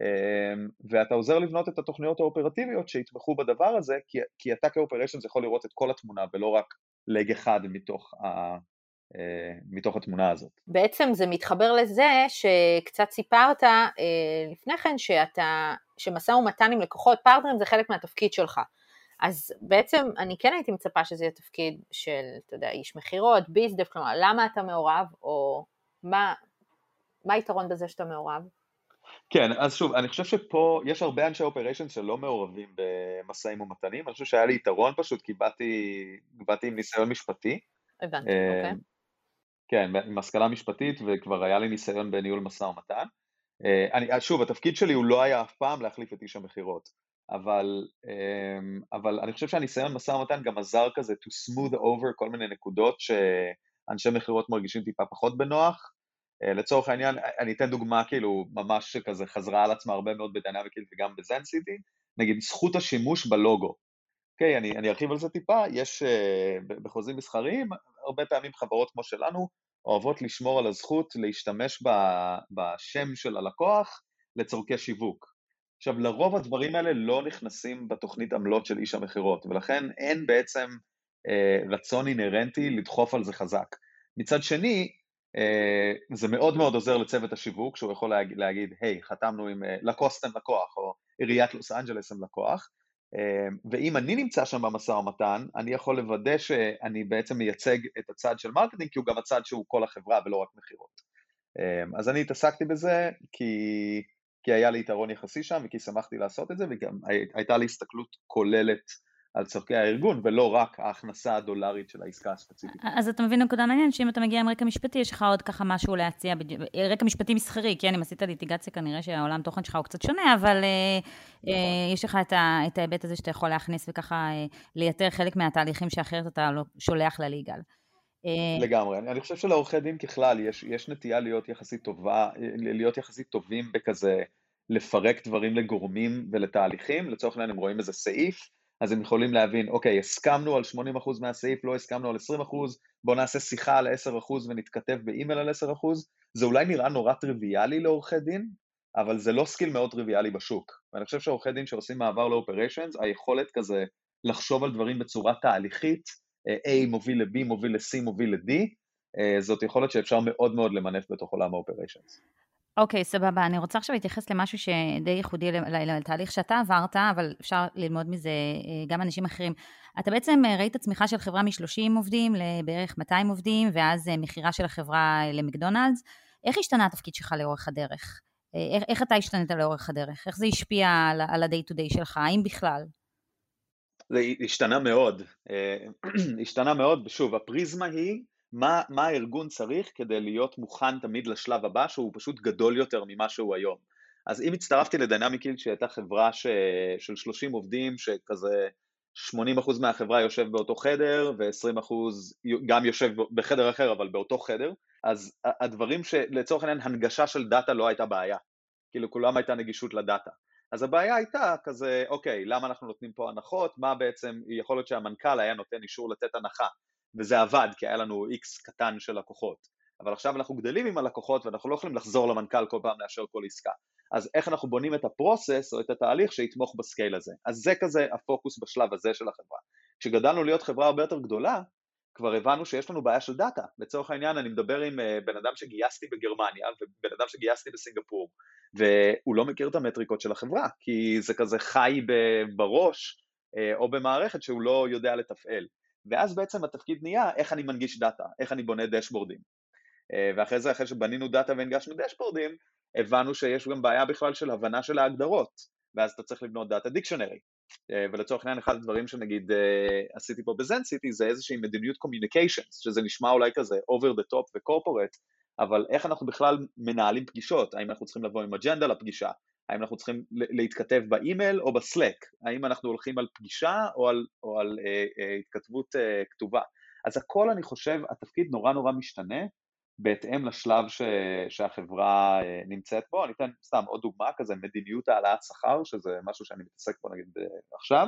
אמ, ואתה עוזר לבנות את התוכניות האופרטיביות שיתמכו בדבר הזה, כי, כי אתה כאופריישנס יכול לראות את כל התמונה ולא רק לג אחד מתוך, ה, מתוך התמונה הזאת. בעצם זה מתחבר לזה שקצת סיפרת אה, לפני כן שאתה, שמשא ומתן עם לקוחות, פרטנרים זה חלק מהתפקיד שלך. אז בעצם אני כן הייתי מצפה שזה יהיה תפקיד של, אתה יודע, איש מכירות, ביזדף, כלומר, למה אתה מעורב, או מה, מה היתרון בזה שאתה מעורב? כן, אז שוב, אני חושב שפה יש הרבה אנשי אופריישן שלא מעורבים במשאים ומתנים, אני חושב שהיה לי יתרון פשוט, כי באתי, באתי עם ניסיון משפטי. הבנתי, אה, אוקיי. כן, עם השכלה משפטית, וכבר היה לי ניסיון בניהול משא ומתן. אה, אני, שוב, התפקיד שלי הוא לא היה אף פעם להחליף את איש המכירות, אבל, אה, אבל אני חושב שהניסיון משא ומתן גם עזר כזה to smooth over כל מיני נקודות שאנשי מכירות מרגישים טיפה פחות בנוח, אה, לצורך העניין, אני אתן דוגמה כאילו ממש כזה חזרה על עצמה הרבה מאוד בדיינמיקל וגם בזנסיטי, נגיד זכות השימוש בלוגו. אוקיי, okay, אני, אני ארחיב על זה טיפה, יש uh, בחוזים מסחריים, הרבה פעמים חברות כמו שלנו אוהבות לשמור על הזכות להשתמש ב, בשם של הלקוח לצורכי שיווק. עכשיו, לרוב הדברים האלה לא נכנסים בתוכנית עמלות של איש המכירות, ולכן אין בעצם uh, רצון אינהרנטי לדחוף על זה חזק. מצד שני, אה, זה מאוד מאוד עוזר לצוות השיווק, שהוא יכול להגיד, היי, חתמנו עם לקוסטה לקוח, או עיריית לוס אנג'לס הם לקוח, ואם אני נמצא שם במשא ומתן, אני יכול לוודא שאני בעצם מייצג את הצד של marketing, כי הוא גם הצד שהוא כל החברה ולא רק מכירות. אה, אז אני התעסקתי בזה כי, כי היה לי יתרון יחסי שם, וכי שמחתי לעשות את זה, וגם הייתה לי הסתכלות כוללת על צורכי הארגון, ולא רק ההכנסה הדולרית של העסקה הספציפית. אז אתה מבין נקודה מעניינת, שאם אתה מגיע עם רקע משפטי, יש לך עוד ככה משהו להציע, רקע משפטי מסחרי, כן, אם עשית ליטיגציה, כנראה שהעולם תוכן שלך הוא קצת שונה, אבל אה, נכון. אה, יש לך את ההיבט הזה שאתה יכול להכניס וככה אה, לייתר חלק מהתהליכים שאחרת אתה לא שולח לליגל. לגמרי. אני חושב שלעורכי דין ככלל יש, יש נטייה להיות יחסית טובה, להיות יחסית טובים בכזה לפרק דברים לגורמים ולתהליכים, לצורך העניין הם רואים איזה סעיף, אז הם יכולים להבין, אוקיי, הסכמנו על 80% מהסעיף, לא הסכמנו על 20%, בואו נעשה שיחה על 10% ונתכתב באימייל על 10%, זה אולי נראה נורא טריוויאלי לעורכי דין, אבל זה לא skill מאוד טריוויאלי בשוק. ואני חושב שעורכי דין שעושים מעבר ל operations, היכולת כזה לחשוב על דברים בצורה תהליכית, אה, A מוביל ל-B, מוביל ל-C, מוביל ל-D, אה, זאת יכולת שאפשר מאוד מאוד למנף בתוך עולם ה operations. אוקיי, סבבה. אני רוצה עכשיו להתייחס למשהו שדי ייחודי לתהליך שאתה עברת, אבל אפשר ללמוד מזה אה, גם אנשים אחרים. אתה בעצם אה, ראית צמיחה של חברה מ-30 עובדים לבערך 200 עובדים, ואז אה, מכירה של החברה למקדונלדס. איך השתנה התפקיד שלך לאורך הדרך? איך, איך אתה השתנית לאורך הדרך? איך זה השפיע על, על ה-day to day שלך, האם בכלל? זה השתנה מאוד. השתנה מאוד, ושוב, הפריזמה היא מה, מה הארגון צריך כדי להיות מוכן תמיד לשלב הבא שהוא פשוט גדול יותר ממה שהוא היום. אז אם הצטרפתי לדינמיקיל שהייתה חברה ש, של 30 עובדים שכזה 80% מהחברה יושב באותו חדר ו-20% גם יושב בחדר אחר אבל באותו חדר, אז הדברים שלצורך העניין הנגשה של דאטה לא הייתה בעיה, כאילו כולם הייתה נגישות לדאטה. אז הבעיה הייתה כזה, אוקיי, למה אנחנו נותנים פה הנחות, מה בעצם, יכול להיות שהמנכ"ל היה נותן אישור לתת הנחה, וזה עבד כי היה לנו איקס קטן של לקוחות. אבל עכשיו אנחנו גדלים עם הלקוחות ואנחנו לא יכולים לחזור למנכ"ל כל פעם לאשר כל עסקה. אז איך אנחנו בונים את ה process או את התהליך שיתמוך ב scale הזה. אז זה כזה הפוקוס בשלב הזה של החברה. כשגדלנו להיות חברה הרבה יותר גדולה, כבר הבנו שיש לנו בעיה של דאטה. לצורך העניין אני מדבר עם אה, בן אדם שגייסתי בגרמניה ובן אדם שגייסתי בסינגפור, והוא לא מכיר את המטריקות של החברה, כי זה כזה חי בראש אה, או במערכת שהוא לא יודע לתפעל. ואז בעצם התפקיד נהיה איך אני מנגיש דאטה, איך אני בונה dashboardים. אה, ואחרי זה, אחרי שבנינו דאטה והנגשנו דשבורדים, הבנו שיש גם בעיה בכלל של הבנה של ההגדרות, ואז אתה צריך לבנות data dictionary, ולצורך העניין אחד הדברים שנגיד עשיתי פה בזנסיטי זה איזושהי מדיניות communications, שזה נשמע אולי כזה over the top ו corporate, אבל איך אנחנו בכלל מנהלים פגישות, האם אנחנו צריכים לבוא עם אג'נדה לפגישה, האם אנחנו צריכים להתכתב באימייל או ב Slack, האם אנחנו הולכים על פגישה או על, או על אה, אה, התכתבות אה, כתובה. אז הכל אני חושב, התפקיד נורא נורא משתנה בהתאם לשלב ש, שהחברה אה, נמצאת בו. אני אתן סתם עוד דוגמה כזה, מדיניות העלאת שכר, שזה משהו שאני מתעסק בו נגיד אה, עכשיו.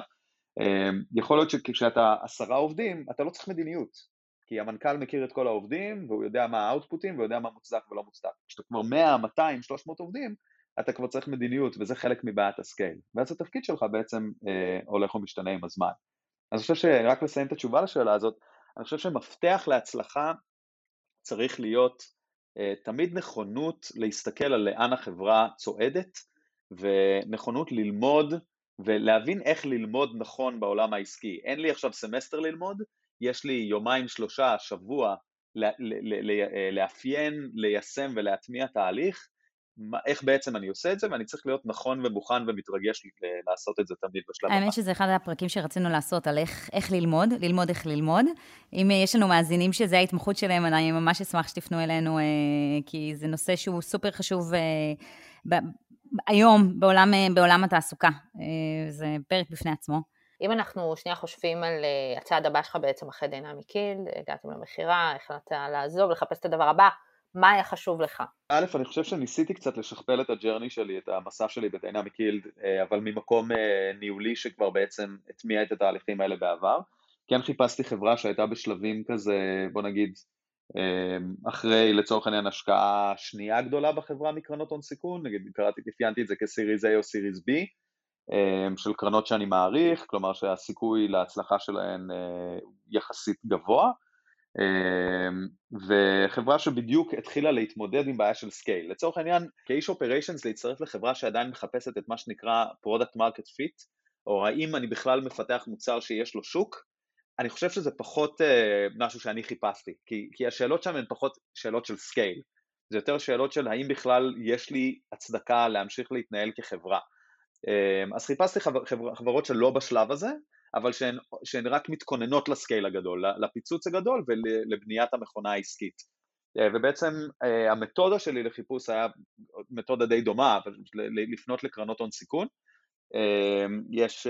אה, יכול להיות שכשאתה עשרה עובדים, אתה לא צריך מדיניות, כי המנכ"ל מכיר את כל העובדים והוא יודע מה האוטפוטים והוא יודע מה מוצדק ולא מוצדק. כשאתה כבר 100, 200, 300 עובדים, אתה כבר צריך מדיניות וזה חלק מבעיית הסקייל. ואז התפקיד שלך בעצם אה, הולך ומשתנה עם הזמן. אז אני חושב שרק לסיים את התשובה לשאלה הזאת, אני חושב שמפתח להצלחה צריך להיות אה, תמיד נכונות להסתכל על לאן החברה צועדת ונכונות ללמוד ולהבין איך ללמוד נכון בעולם העסקי. אין לי עכשיו סמסטר ללמוד, יש לי יומיים, שלושה, שבוע לאפיין, ליישם ולהטמיע תהליך, מה, איך בעצם אני עושה את זה, ואני צריך להיות נכון ומוכן ומתרגש לעשות את זה תמיד בשלב הבא. האמת שזה אחד הפרקים שרצינו לעשות, על איך, איך ללמוד, ללמוד איך ללמוד. אם יש לנו מאזינים שזה ההתמחות שלהם, אני ממש אשמח שתפנו אלינו, אה, כי זה נושא שהוא סופר חשוב אה, היום בעולם, אה, בעולם התעסוקה. זה פרק בפני עצמו. אם אנחנו שנייה חושבים על הצעד הבא שלך בעצם אחרי Dynamic הגעתם למכירה, החלטת לעזוב, לחפש את הדבר הבא, מה היה חשוב לך? א', אני חושב שניסיתי קצת לשכפל את ה journey שלי, את המסע שלי ב Dynamic Yield, אה, אבל ממקום אה, ניהולי שכבר בעצם הטמיע את התהליכים האלה בעבר. כן חיפשתי חברה שהייתה בשלבים כזה, בוא נגיד, אה, אחרי לצורך העניין השקעה שנייה גדולה בחברה מקרנות הון סיכון, נגיד קראתי, אפיינתי את זה כ series A או series B, של קרנות שאני מעריך, כלומר שהסיכוי להצלחה שלהן יחסית גבוה. אמ, וחברה שבדיוק התחילה להתמודד עם בעיה של scale. לצורך העניין, כאיש operations להצטרף לחברה שעדיין מחפשת את מה שנקרא product market fit, או האם אני בכלל מפתח מוצר שיש לו שוק, אני חושב שזה פחות אה, משהו שאני חיפשתי, כי, כי השאלות שם הן פחות שאלות של scale, זה יותר שאלות של האם בכלל יש לי הצדקה להמשיך להתנהל כחברה. אמ, אז חיפשתי חבר, חבר, חברות שלא בשלב הזה, אבל שהן, שהן רק מתכוננות ל scale הגדול, לפיצוץ הגדול ולבניית המכונה העסקית. אה, ובעצם אה, המתודה שלי לחיפוש היה מתודה די דומה, לפנות לקרנות הון סיכון. אה, יש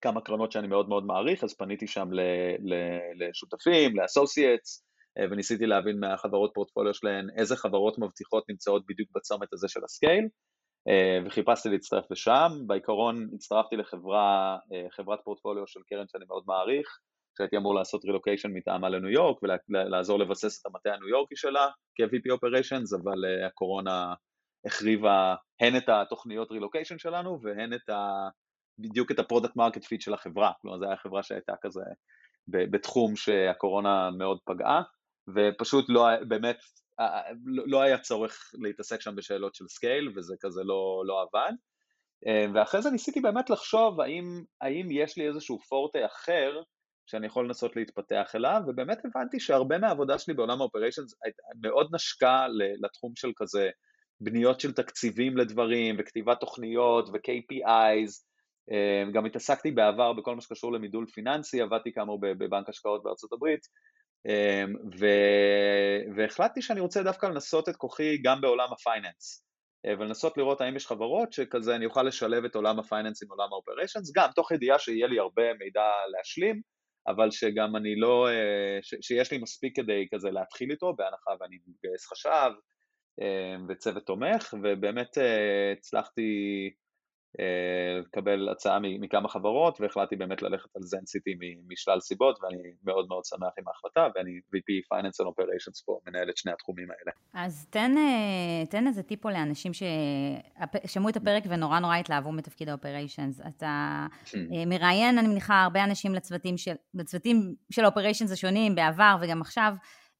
כמה קרנות שאני מאוד מאוד מעריך, אז פניתי שם לשותפים, ל associates, וניסיתי להבין מהחברות פורטפוליו שלהן איזה חברות מבטיחות נמצאות בדיוק בצומת הזה של ה scale. אה, וחיפשתי להצטרף לשם, בעיקרון הצטרפתי לחברה, אה, חברת פורטפוליו של קרן שאני מאוד מעריך, שהייתי אמור לעשות רילוקיישן מטעמה לניו יורק ולעזור לבסס את המטה הניו יורקי שלה כ-VP Operations, אבל אה, הקורונה החריבה הן את התוכניות רילוקיישן שלנו והן את ה... בדיוק את ה product market fit של החברה, כלומר זו הייתה חברה שהייתה כזה בתחום שהקורונה מאוד פגעה, ופשוט לא, באמת לא, לא היה צורך להתעסק שם בשאלות של scale, וזה כזה לא, לא עבד. אה, ואחרי זה ניסיתי באמת לחשוב האם, האם יש לי איזשהו פורטה אחר שאני יכול לנסות להתפתח אליו, ובאמת הבנתי שהרבה מהעבודה שלי בעולם ה operations מאוד נשקה לתחום של כזה בניות של תקציבים לדברים, וכתיבת תוכניות, ו-KPIs, אה, גם התעסקתי בעבר בכל מה שקשור למידול פיננסי, עבדתי כאמור בבנק השקעות בארצות הברית, ו... והחלטתי שאני רוצה דווקא לנסות את כוחי גם בעולם ה finance, אה, ולנסות לראות האם יש חברות שכזה אני אוכל לשלב את עולם ה finance עם עולם ה operations, גם תוך ידיעה שיהיה לי הרבה מידע להשלים, אבל שגם אני לא, אה, ש... שיש לי מספיק כדי כזה להתחיל איתו, בהנחה ואני מגייס חשב אה, וצוות תומך, ובאמת הצלחתי לקבל הצעה מכמה חברות והחלטתי באמת ללכת על זן סיטי משלל סיבות ואני מאוד מאוד שמח עם ההחלטה ואני VP Finance and Operations פה, מנהל את שני התחומים האלה. אז תן, אה, תן איזה טיפו לאנשים ששמעו את הפרק ונורא נורא התלהבו מתפקיד ה-Operations. אתה hmm. אה, מראיין, אני מניחה, הרבה אנשים לצוותים של, לצוותים של ה-Operations השונים בעבר וגם עכשיו.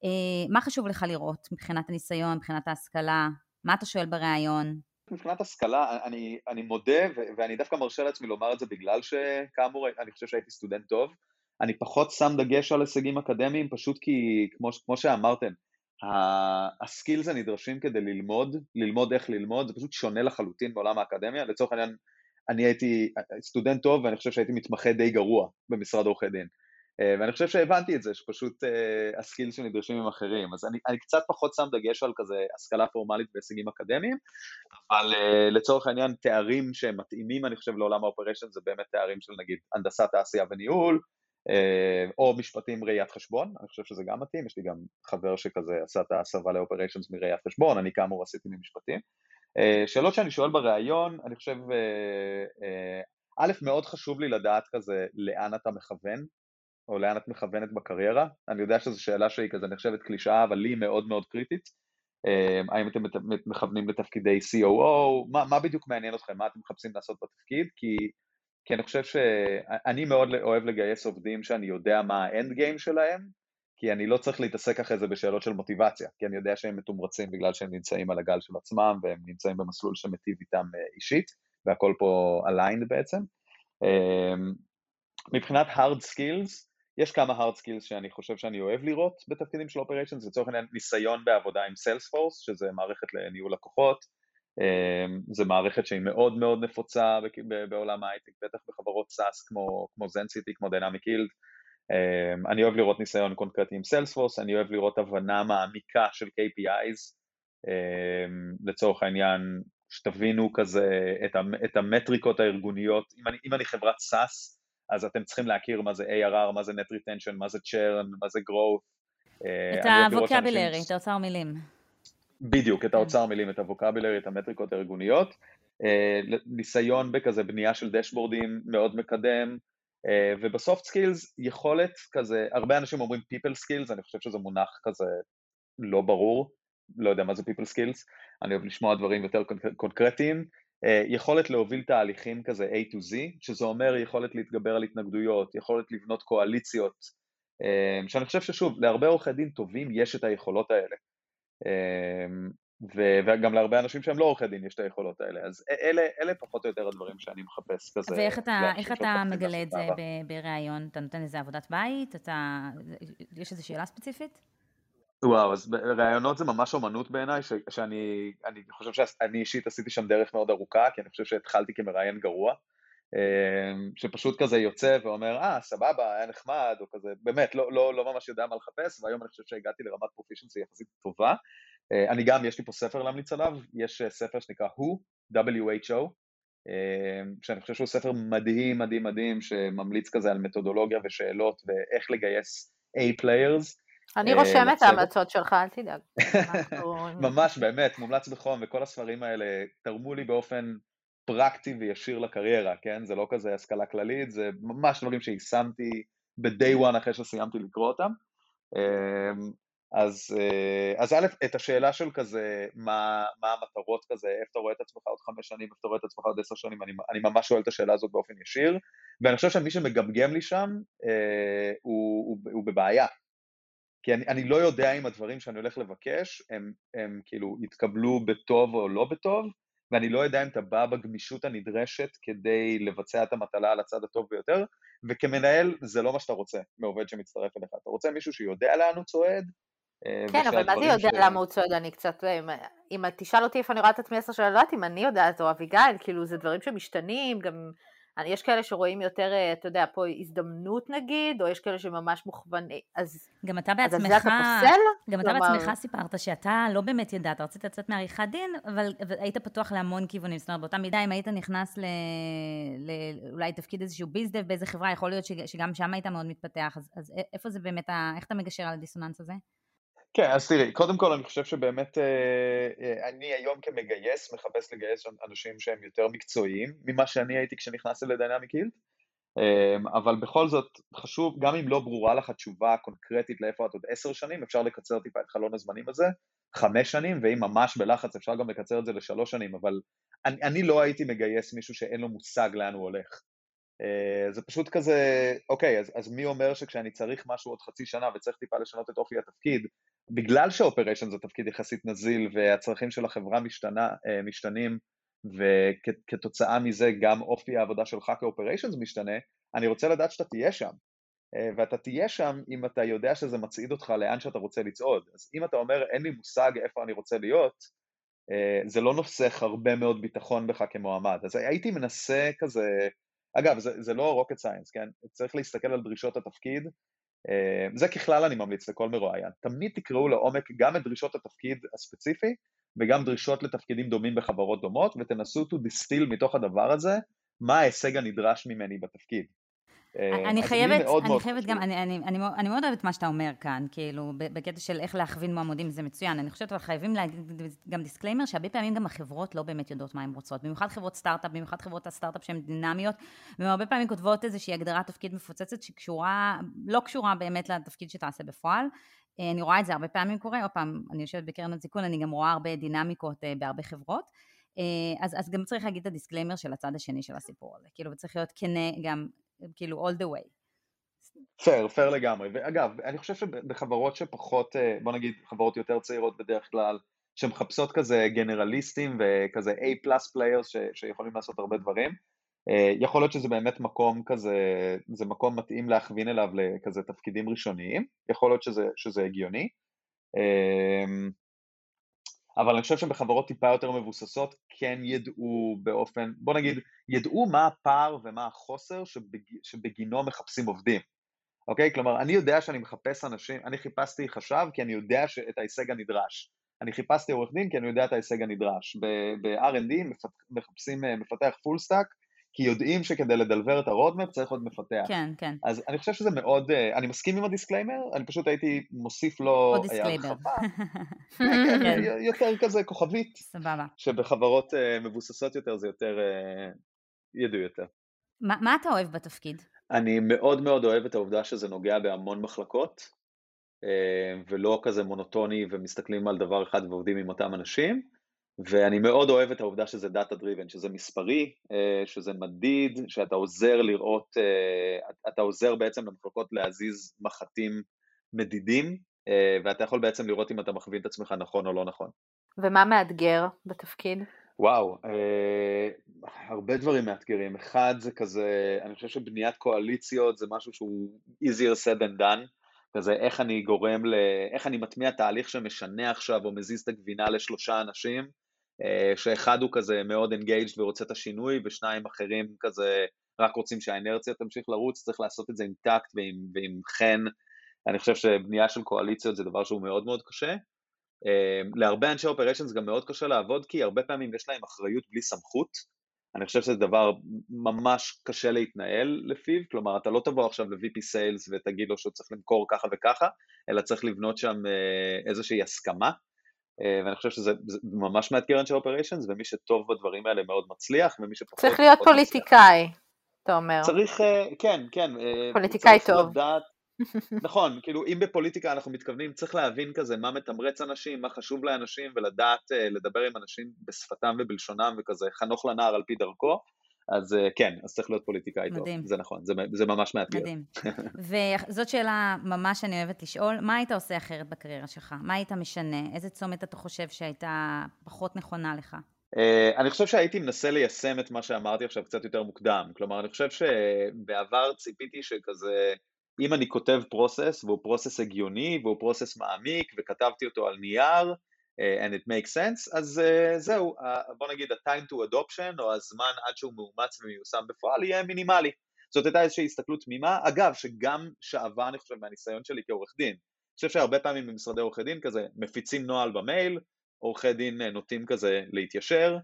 אה, מה חשוב לך לראות מבחינת הניסיון, מבחינת ההשכלה? מה אתה שואל בריאיון? מבחינת השכלה, אני, אני מודה, ו- ואני דווקא מרשה לעצמי לומר את זה בגלל שכאמור, אני חושב שהייתי סטודנט טוב, אני פחות שם דגש על הישגים אקדמיים, פשוט כי, כמו, כמו שאמרתם, הסקילס הנדרשים כדי ללמוד, ללמוד איך ללמוד, זה פשוט שונה לחלוטין בעולם האקדמיה, לצורך העניין, אני הייתי סטודנט טוב ואני חושב שהייתי מתמחה די גרוע במשרד עורכי דין. אה, ואני חושב שהבנתי את זה, שפשוט אה, ה skills שנדרשים הם אחרים. אז אני, אני קצת פחות שם דגש על כזה השכלה פורמלית והישגים אקדמיים, אבל אה, לצורך העניין תארים שהם מתאימים, אני חושב, לעולם ה operation, זה באמת תארים של נגיד הנדסת תעשייה וניהול, אה, או משפטים ראיית חשבון, אני חושב שזה גם מתאים, יש לי גם חבר שכזה עשה את ההסבה ל operations מראיית חשבון, אני כאמור עשיתי ממשפטים. אה, שאלות שאני שואל בריאיון, אני חושב, אה, אה, א', מאוד חשוב לי לדעת כזה לאן אתה מכוון או לאן את מכוונת בקריירה? אני יודע שזו שאלה שהיא כזה נחשבת קלישאה, אבל לי היא מאוד מאוד קריטית. אמ, האם אתם מכוונים לתפקידי COO? מה, מה בדיוק מעניין אתכם? מה אתם מחפשים לעשות בתפקיד? כי, כי אני חושב שאני מאוד אוהב לגייס עובדים שאני יודע מה האנד גיים שלהם, כי אני לא צריך להתעסק אחרי זה בשאלות של מוטיבציה, כי אני יודע שהם מתומרצים בגלל שהם נמצאים על הגל של עצמם והם נמצאים במסלול שמטיב איתם אה, אישית, והכל פה aligned בעצם. אמ, מבחינת hard skills, יש כמה hard skills שאני חושב שאני אוהב לראות בתפקידים של operations, לצורך העניין ניסיון בעבודה עם Salesforce, שזה מערכת לניהול לקוחות, אמ, זה מערכת שהיא מאוד מאוד נפוצה בעולם ההייטק, בטח בחברות SaaS כמו, כמו ZenCity, כמו Dynamic Yield. אמ, אני אוהב לראות ניסיון קונקרטי עם Salesforce, אני אוהב לראות הבנה מעמיקה של KPIs, אמ, לצורך העניין, שתבינו כזה את המטריקות הארגוניות, אם אני, אם אני חברת SaaS, אז אתם צריכים להכיר מה זה ARR, מה זה net retention, מה זה churn, מה זה growth. אה, את ה vocabulary, את האוצר מילים. בדיוק, את כן. האוצר מילים, את ה vocabulary, את המטריקות הארגוניות. אה, ניסיון בכזה בנייה של דשבורדים מאוד מקדם, אה, וב soft skills יכולת כזה, הרבה אנשים אומרים people skills, אני חושב שזה מונח כזה לא ברור, לא יודע מה זה people skills, אני אוהב לשמוע דברים יותר קונקרטיים, יכולת להוביל תהליכים כזה A to Z, שזה אומר יכולת להתגבר על התנגדויות, יכולת לבנות קואליציות, אה, שאני חושב ששוב, להרבה עורכי דין טובים יש את היכולות האלה. אה, וגם להרבה אנשים שהם לא עורכי דין יש את היכולות האלה, אז אלה, אלה פחות או יותר הדברים שאני מחפש כזה. ואיך אתה, אתה מגלה את זה בריאיון? אתה נותן איזה עבודת בית? אתה, יש איזו שאלה ספציפית? וואו, אז ראיונות זה ממש אומנות בעיניי, שאני אני חושב שאני אישית עשיתי שם דרך מאוד ארוכה, כי אני חושב שהתחלתי כמראיין גרוע, אמ, שפשוט כזה יוצא ואומר, אה, סבבה, היה נחמד, או כזה, באמת, לא, לא, לא ממש יודע מה לחפש, והיום אני חושב שהגעתי לרמת פרופישנסי יחסית טובה. אה, אני גם, יש לי פה ספר להמליץ עליו, יש אה, ספר שנקרא WHO, WHO, אמ, שאני חושב שהוא ספר מדהים, מדהים, מדהים, שממליץ כזה על מתודולוגיה ושאלות ואיך לגייס A-players. אני אה, רושמת את ההמלצות שלך, אל תדאג. ממש, באמת, מומלץ בחום, וכל הספרים האלה תרמו לי באופן פרקטי וישיר לקריירה, כן? זה לא כזה השכלה כללית, זה ממש דברים שיישמתי ב-day one אחרי שסיימתי לקרוא אותם. אמ, אז, אה, אז א', את השאלה של כזה, מה, מה המטרות כזה, איפה אתה רואה את עצמך עוד חמש שנים, איפה אתה רואה את עצמך עוד עשר שנים, אני, אני ממש שואל את השאלה הזאת באופן ישיר, ואני חושב שמי שמגמגם לי שם אה, הוא, הוא, הוא בבעיה, כי אני, אני לא יודע אם הדברים שאני הולך לבקש הם, הם כאילו יתקבלו בטוב או לא בטוב, ואני לא יודע אם אתה בא בגמישות הנדרשת כדי לבצע את המטלה על הצד הטוב ביותר, וכמנהל זה לא מה שאתה רוצה מעובד שמצטרף אליך, אתה רוצה מישהו שיודע לאן הוא צועד, אה, כן, אבל מה זה יודע ש... למה הוא צועד? אני קצת, אם, אם תשאל אותי איפה אני רואה את עצמי עשר שנים, לא יודעת אם אני יודעת או אביגיל, כאילו זה דברים שמשתנים, גם יש כאלה שרואים יותר, אה, אתה יודע, פה הזדמנות נגיד, או יש כאלה שממש מוכוונים, אז... גם אתה בעצמך, אז על זה אתה פוסל? גם אתה כלומר... בעצמך סיפרת שאתה לא באמת ידעת, רצית לצאת מעריכת דין, אבל היית פתוח להמון כיוונים, זאת אומרת, באותה מידה, אם היית נכנס ל... ל... אולי תפקיד איזשהו ביזדב באיזה חברה, יכול להיות שגם שם היית מאוד מתפתח, אז, אז איפה זה באמת, איך אתה מגשר על הדיסוננס הזה? כן, אז תראי, קודם כל אני חושב שבאמת אה, אה, אני היום כמגייס מחפש לגייס אנשים שהם יותר מקצועיים ממה שאני הייתי כשנכנסתי לדינמיק הילד, אבל בכל זאת חשוב, גם אם לא ברורה לך תשובה קונקרטית לאיפה את עוד עשר שנים, אפשר לקצר טיפה את חלון הזמנים הזה, חמש שנים, ואם ממש בלחץ אפשר גם לקצר את זה לשלוש שנים, אבל אני, אני לא הייתי מגייס מישהו שאין לו מושג לאן הוא הולך. זה פשוט כזה, אוקיי, אז, אז מי אומר שכשאני צריך משהו עוד חצי שנה וצריך טיפה לשנות את אופי התפקיד, בגלל שאופריישן זה תפקיד יחסית נזיל והצרכים של החברה משתנה, אה, משתנים וכתוצאה מזה גם אופי העבודה שלך כאופריישנס משתנה, אני רוצה לדעת שאתה תהיה שם. אה, ואתה תהיה שם אם אתה יודע שזה מצעיד אותך לאן שאתה רוצה לצעוד. אז אם אתה אומר אין לי מושג איפה אני רוצה להיות, זה לא נוסח הרבה מאוד ביטחון בך כמועמד. אז הייתי מנסה כזה, אגב, זה, זה לא rocket science, כן? צריך להסתכל על דרישות התפקיד. זה ככלל אני ממליץ לכל מרואיין. תמיד תקראו לעומק גם את דרישות התפקיד הספציפי, וגם דרישות לתפקידים דומים בחברות דומות, ותנסו to distill מתוך הדבר הזה מה ה-heseg הנדרש ממני בתפקיד. אה, אני חייבת, אני חייבת גם, אני, אני, אני, אני מאוד אוהבת מה שאתה אומר כאן, כאילו, בקטע של איך להכווין מועמדים זה מצוין. אני חושבת, אבל חייבים להגיד גם דיסקליימר, שהרבה פעמים גם החברות לא באמת יודעות מה הן רוצות. במיוחד חברות סטארט-אפ, במיוחד חברות הסטארט-אפ שהן דינמיות, והן הרבה פעמים כותבות איזושהי הגדרת תפקיד מפוצצת שקשורה, לא קשורה באמת לתפקיד שתעשה בפועל. אה, אני רואה את זה הרבה פעמים קורה, עוד פעם, אני יושבת בקרן הסיכון, אני גם רואה הרבה דינמיקות אה, בהרבה חברות. אז, אז גם צריך להגיד את הדיסקליימר של הצד השני של הסיפור הזה, כאילו, וצריך להיות כנה גם כאילו all the way. פייר, פייר לגמרי. ואגב, אני חושב שבחברות שפחות, אה, בוא נגיד חברות יותר צעירות בדרך כלל, שמחפשות כזה גנרליסטים וכזה A plus players שיכולים לעשות הרבה דברים, אה, יכול להיות שזה באמת מקום כזה, זה מקום מתאים להכווין אליו לכזה תפקידים ראשוניים, יכול להיות שזה, שזה הגיוני. אבל אני חושב שבחברות טיפה יותר מבוססות כן ידעו באופן, בוא נגיד, ידעו מה הפער ומה החוסר שבג, שבגינו מחפשים עובדים, אוקיי? כלומר, אני יודע שאני מחפש אנשים, אני חיפשתי חשב כי אני יודע את ההישג הנדרש. אני חיפשתי עורך דין כי אני יודע את ההישג הנדרש. ב-R&D מחפשים אה, מפתח full stack, כי יודעים שכדי לדלבר את ה roadmap צריך עוד מפתח. כן, כן. אז אני חושב שזה מאוד, אה, אני מסכים עם הדיסקליימר, אני פשוט הייתי מוסיף לו עוד דיסקליימר. כן, כן, יותר כזה כוכבית. סבבה. שבחברות אה, מבוססות יותר זה יותר, ידעו יותר. מה, מה אתה אוהב בתפקיד? אני מאוד מאוד אוהב את העובדה שזה נוגע בהמון מחלקות, ולא כזה מונוטוני ומסתכלים על דבר אחד ועובדים עם אותם אנשים. ואני מאוד אוהב את העובדה שזה דאטה דריבן, שזה מספרי, אה, שזה מדיד, שאתה עוזר לראות, אה, אתה עוזר בעצם למחלקות להזיז מחטים מדידים, אה, ואתה יכול בעצם לראות אם אתה מכווין את עצמך נכון או לא נכון. ומה מאתגר בתפקיד? וואו, אה, הרבה דברים מאתגרים. אחד זה כזה, אני חושב שבניית קואליציות זה משהו שהוא easier said than done. כזה איך אני גורם ל... איך אני מטמיע תהליך שמשנה עכשיו או מזיז את הגבינה לשלושה אנשים, שאחד הוא כזה מאוד engaged ורוצה את השינוי, ושניים אחרים כזה רק רוצים שהאינרציה תמשיך לרוץ, צריך לעשות את זה עם טקט ועם, ועם חן. אני חושב שבנייה של קואליציות זה דבר שהוא מאוד מאוד קשה. אה, להרבה אנשי operations גם מאוד קשה לעבוד, כי הרבה פעמים יש להם אחריות בלי סמכות. אני חושב שזה דבר ממש קשה להתנהל לפיו, כלומר אתה לא תבוא עכשיו ל-VP Sales ותגיד לו שהוא צריך למכור ככה וככה, אלא צריך לבנות שם אה, איזושהי הסכמה. אה, ואני חושב שזה ממש מאתגר אנשי אופריישנס, ומי שטוב בדברים האלה מאוד מצליח, ומי שפחות... צריך להיות פוליטיקאי, מצליח. אתה אומר. צריך, אה, כן, כן. אה, פוליטיקאי טוב. לדעת, נכון, כאילו אם בפוליטיקה אנחנו מתכוונים, צריך להבין כזה מה מתמרץ אנשים, מה חשוב לאנשים, ולדעת לדבר עם אנשים בשפתם ובלשונם, וכזה חנוך לנער על פי דרכו, אז אה, כן, אז צריך להיות פוליטיקאי טוב, זה נכון, זה, זה ממש מאתגר. מדהים. וזאת שאלה ממש שאני אוהבת לשאול, מה היית עושה אחרת בקריירה שלך? מה היית משנה? איזה צומת אתה חושב שהייתה פחות נכונה לך? Uh, אני חושב שהייתי מנסה ליישם את מה שאמרתי עכשיו קצת יותר מוקדם. כלומר, אני חושב שבעבר ציפיתי שכזה, אם אני כותב process, והוא process הגיוני, והוא process מעמיק, וכתבתי אותו על נייר, and it makes sense, אז uh, זהו, uh, בוא נגיד ה-time to adoption, או הזמן עד שהוא מאומץ ומיושם בפועל, יהיה מינימלי. זאת הייתה איזושהי הסתכלות תמימה, אגב, שגם שאבה, אני חושב, מהניסיון שלי כעורך דין. אני חושב שהרבה פעמים במשרדי עורכי דין כזה מפיצים נוהל במייל, עורכי דין נוטים כזה להתיישר,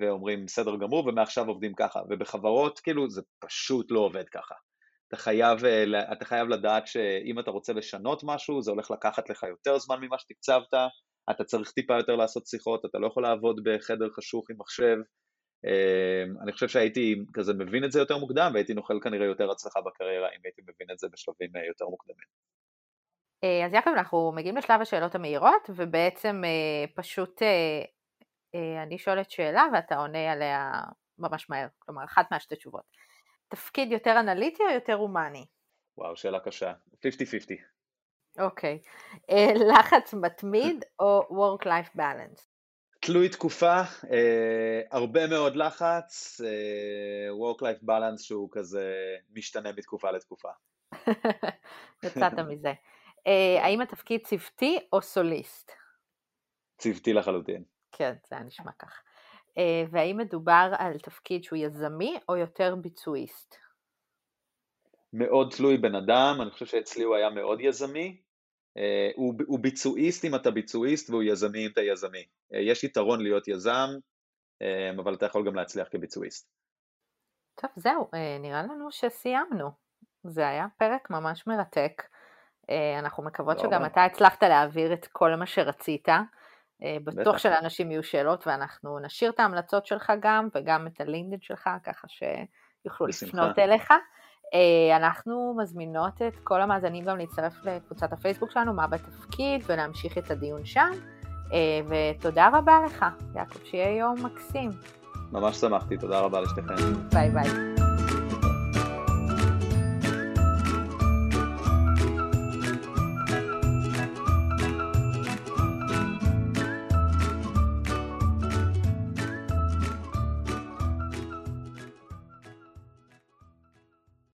ואומרים בסדר גמור, ומעכשיו עובדים ככה, ובחברות כאילו זה פשוט לא עובד ככה. אתה חייב, אתה חייב לדעת שאם אתה רוצה לשנות משהו, זה הולך לקחת לך יותר זמן ממה שתקצבת, אתה צריך טיפה יותר לעשות שיחות, אתה לא יכול לעבוד בחדר חשוך עם מחשב. אמ, אני חושב שהייתי כזה מבין את זה יותר מוקדם, והייתי נוכל כנראה יותר הצלחה בקריירה אם הייתי מבין את זה בשלבים אה, יותר מוקדמים. אה, אז יעקב, אנחנו מגיעים לשלב השאלות המהירות, ובעצם אה, פשוט אני שואלת שאלה ואתה עונה עליה ממש מהר, כלומר אחת מהשתי תשובות. תפקיד יותר אנליטי או יותר הומני? וואו, שאלה קשה. 50-50. אוקיי. אה, לחץ מתמיד או Work-Life Balance? תלוי תקופה, אה, הרבה מאוד לחץ, אה, Work-Life Balance שהוא כזה משתנה מתקופה לתקופה. יצאת מזה. אה, האם התפקיד צוותי או סוליסט? צוותי לחלוטין. כן, זה היה נשמע כך. אה, והאם מדובר על תפקיד שהוא יזמי או יותר ביצועיסט? מאוד תלוי בן אדם, אני חושב שאצלי הוא היה מאוד יזמי. אה, הוא, הוא ביצועיסט אם אתה ביצועיסט והוא יזמי אם אתה יזמי. אה, יש יתרון להיות יזם, אבל אתה יכול גם להצליח כביצועיסט. טוב, זהו, נראה לנו שסיימנו. זה היה פרק ממש מרתק. אנחנו מקוות שגם אתה הצלחת להעביר את כל מה שרצית. אה, בטוח שלאנשים יהיו שאלות ואנחנו נשאיר את ההמלצות שלך גם וגם את הלינקדאין שלך ככה שיוכלו לפנות אליך. אה, אנחנו מזמינות את כל המאזינים גם להצטרף לקבוצת הפייסבוק שלנו, מה בתפקיד, ולהמשיך את הדיון שם. אה, ותודה רבה לך, יעקב, שיהיה יום מקסים. ממש שמחתי, תודה רבה לשתיכם. ביי ביי.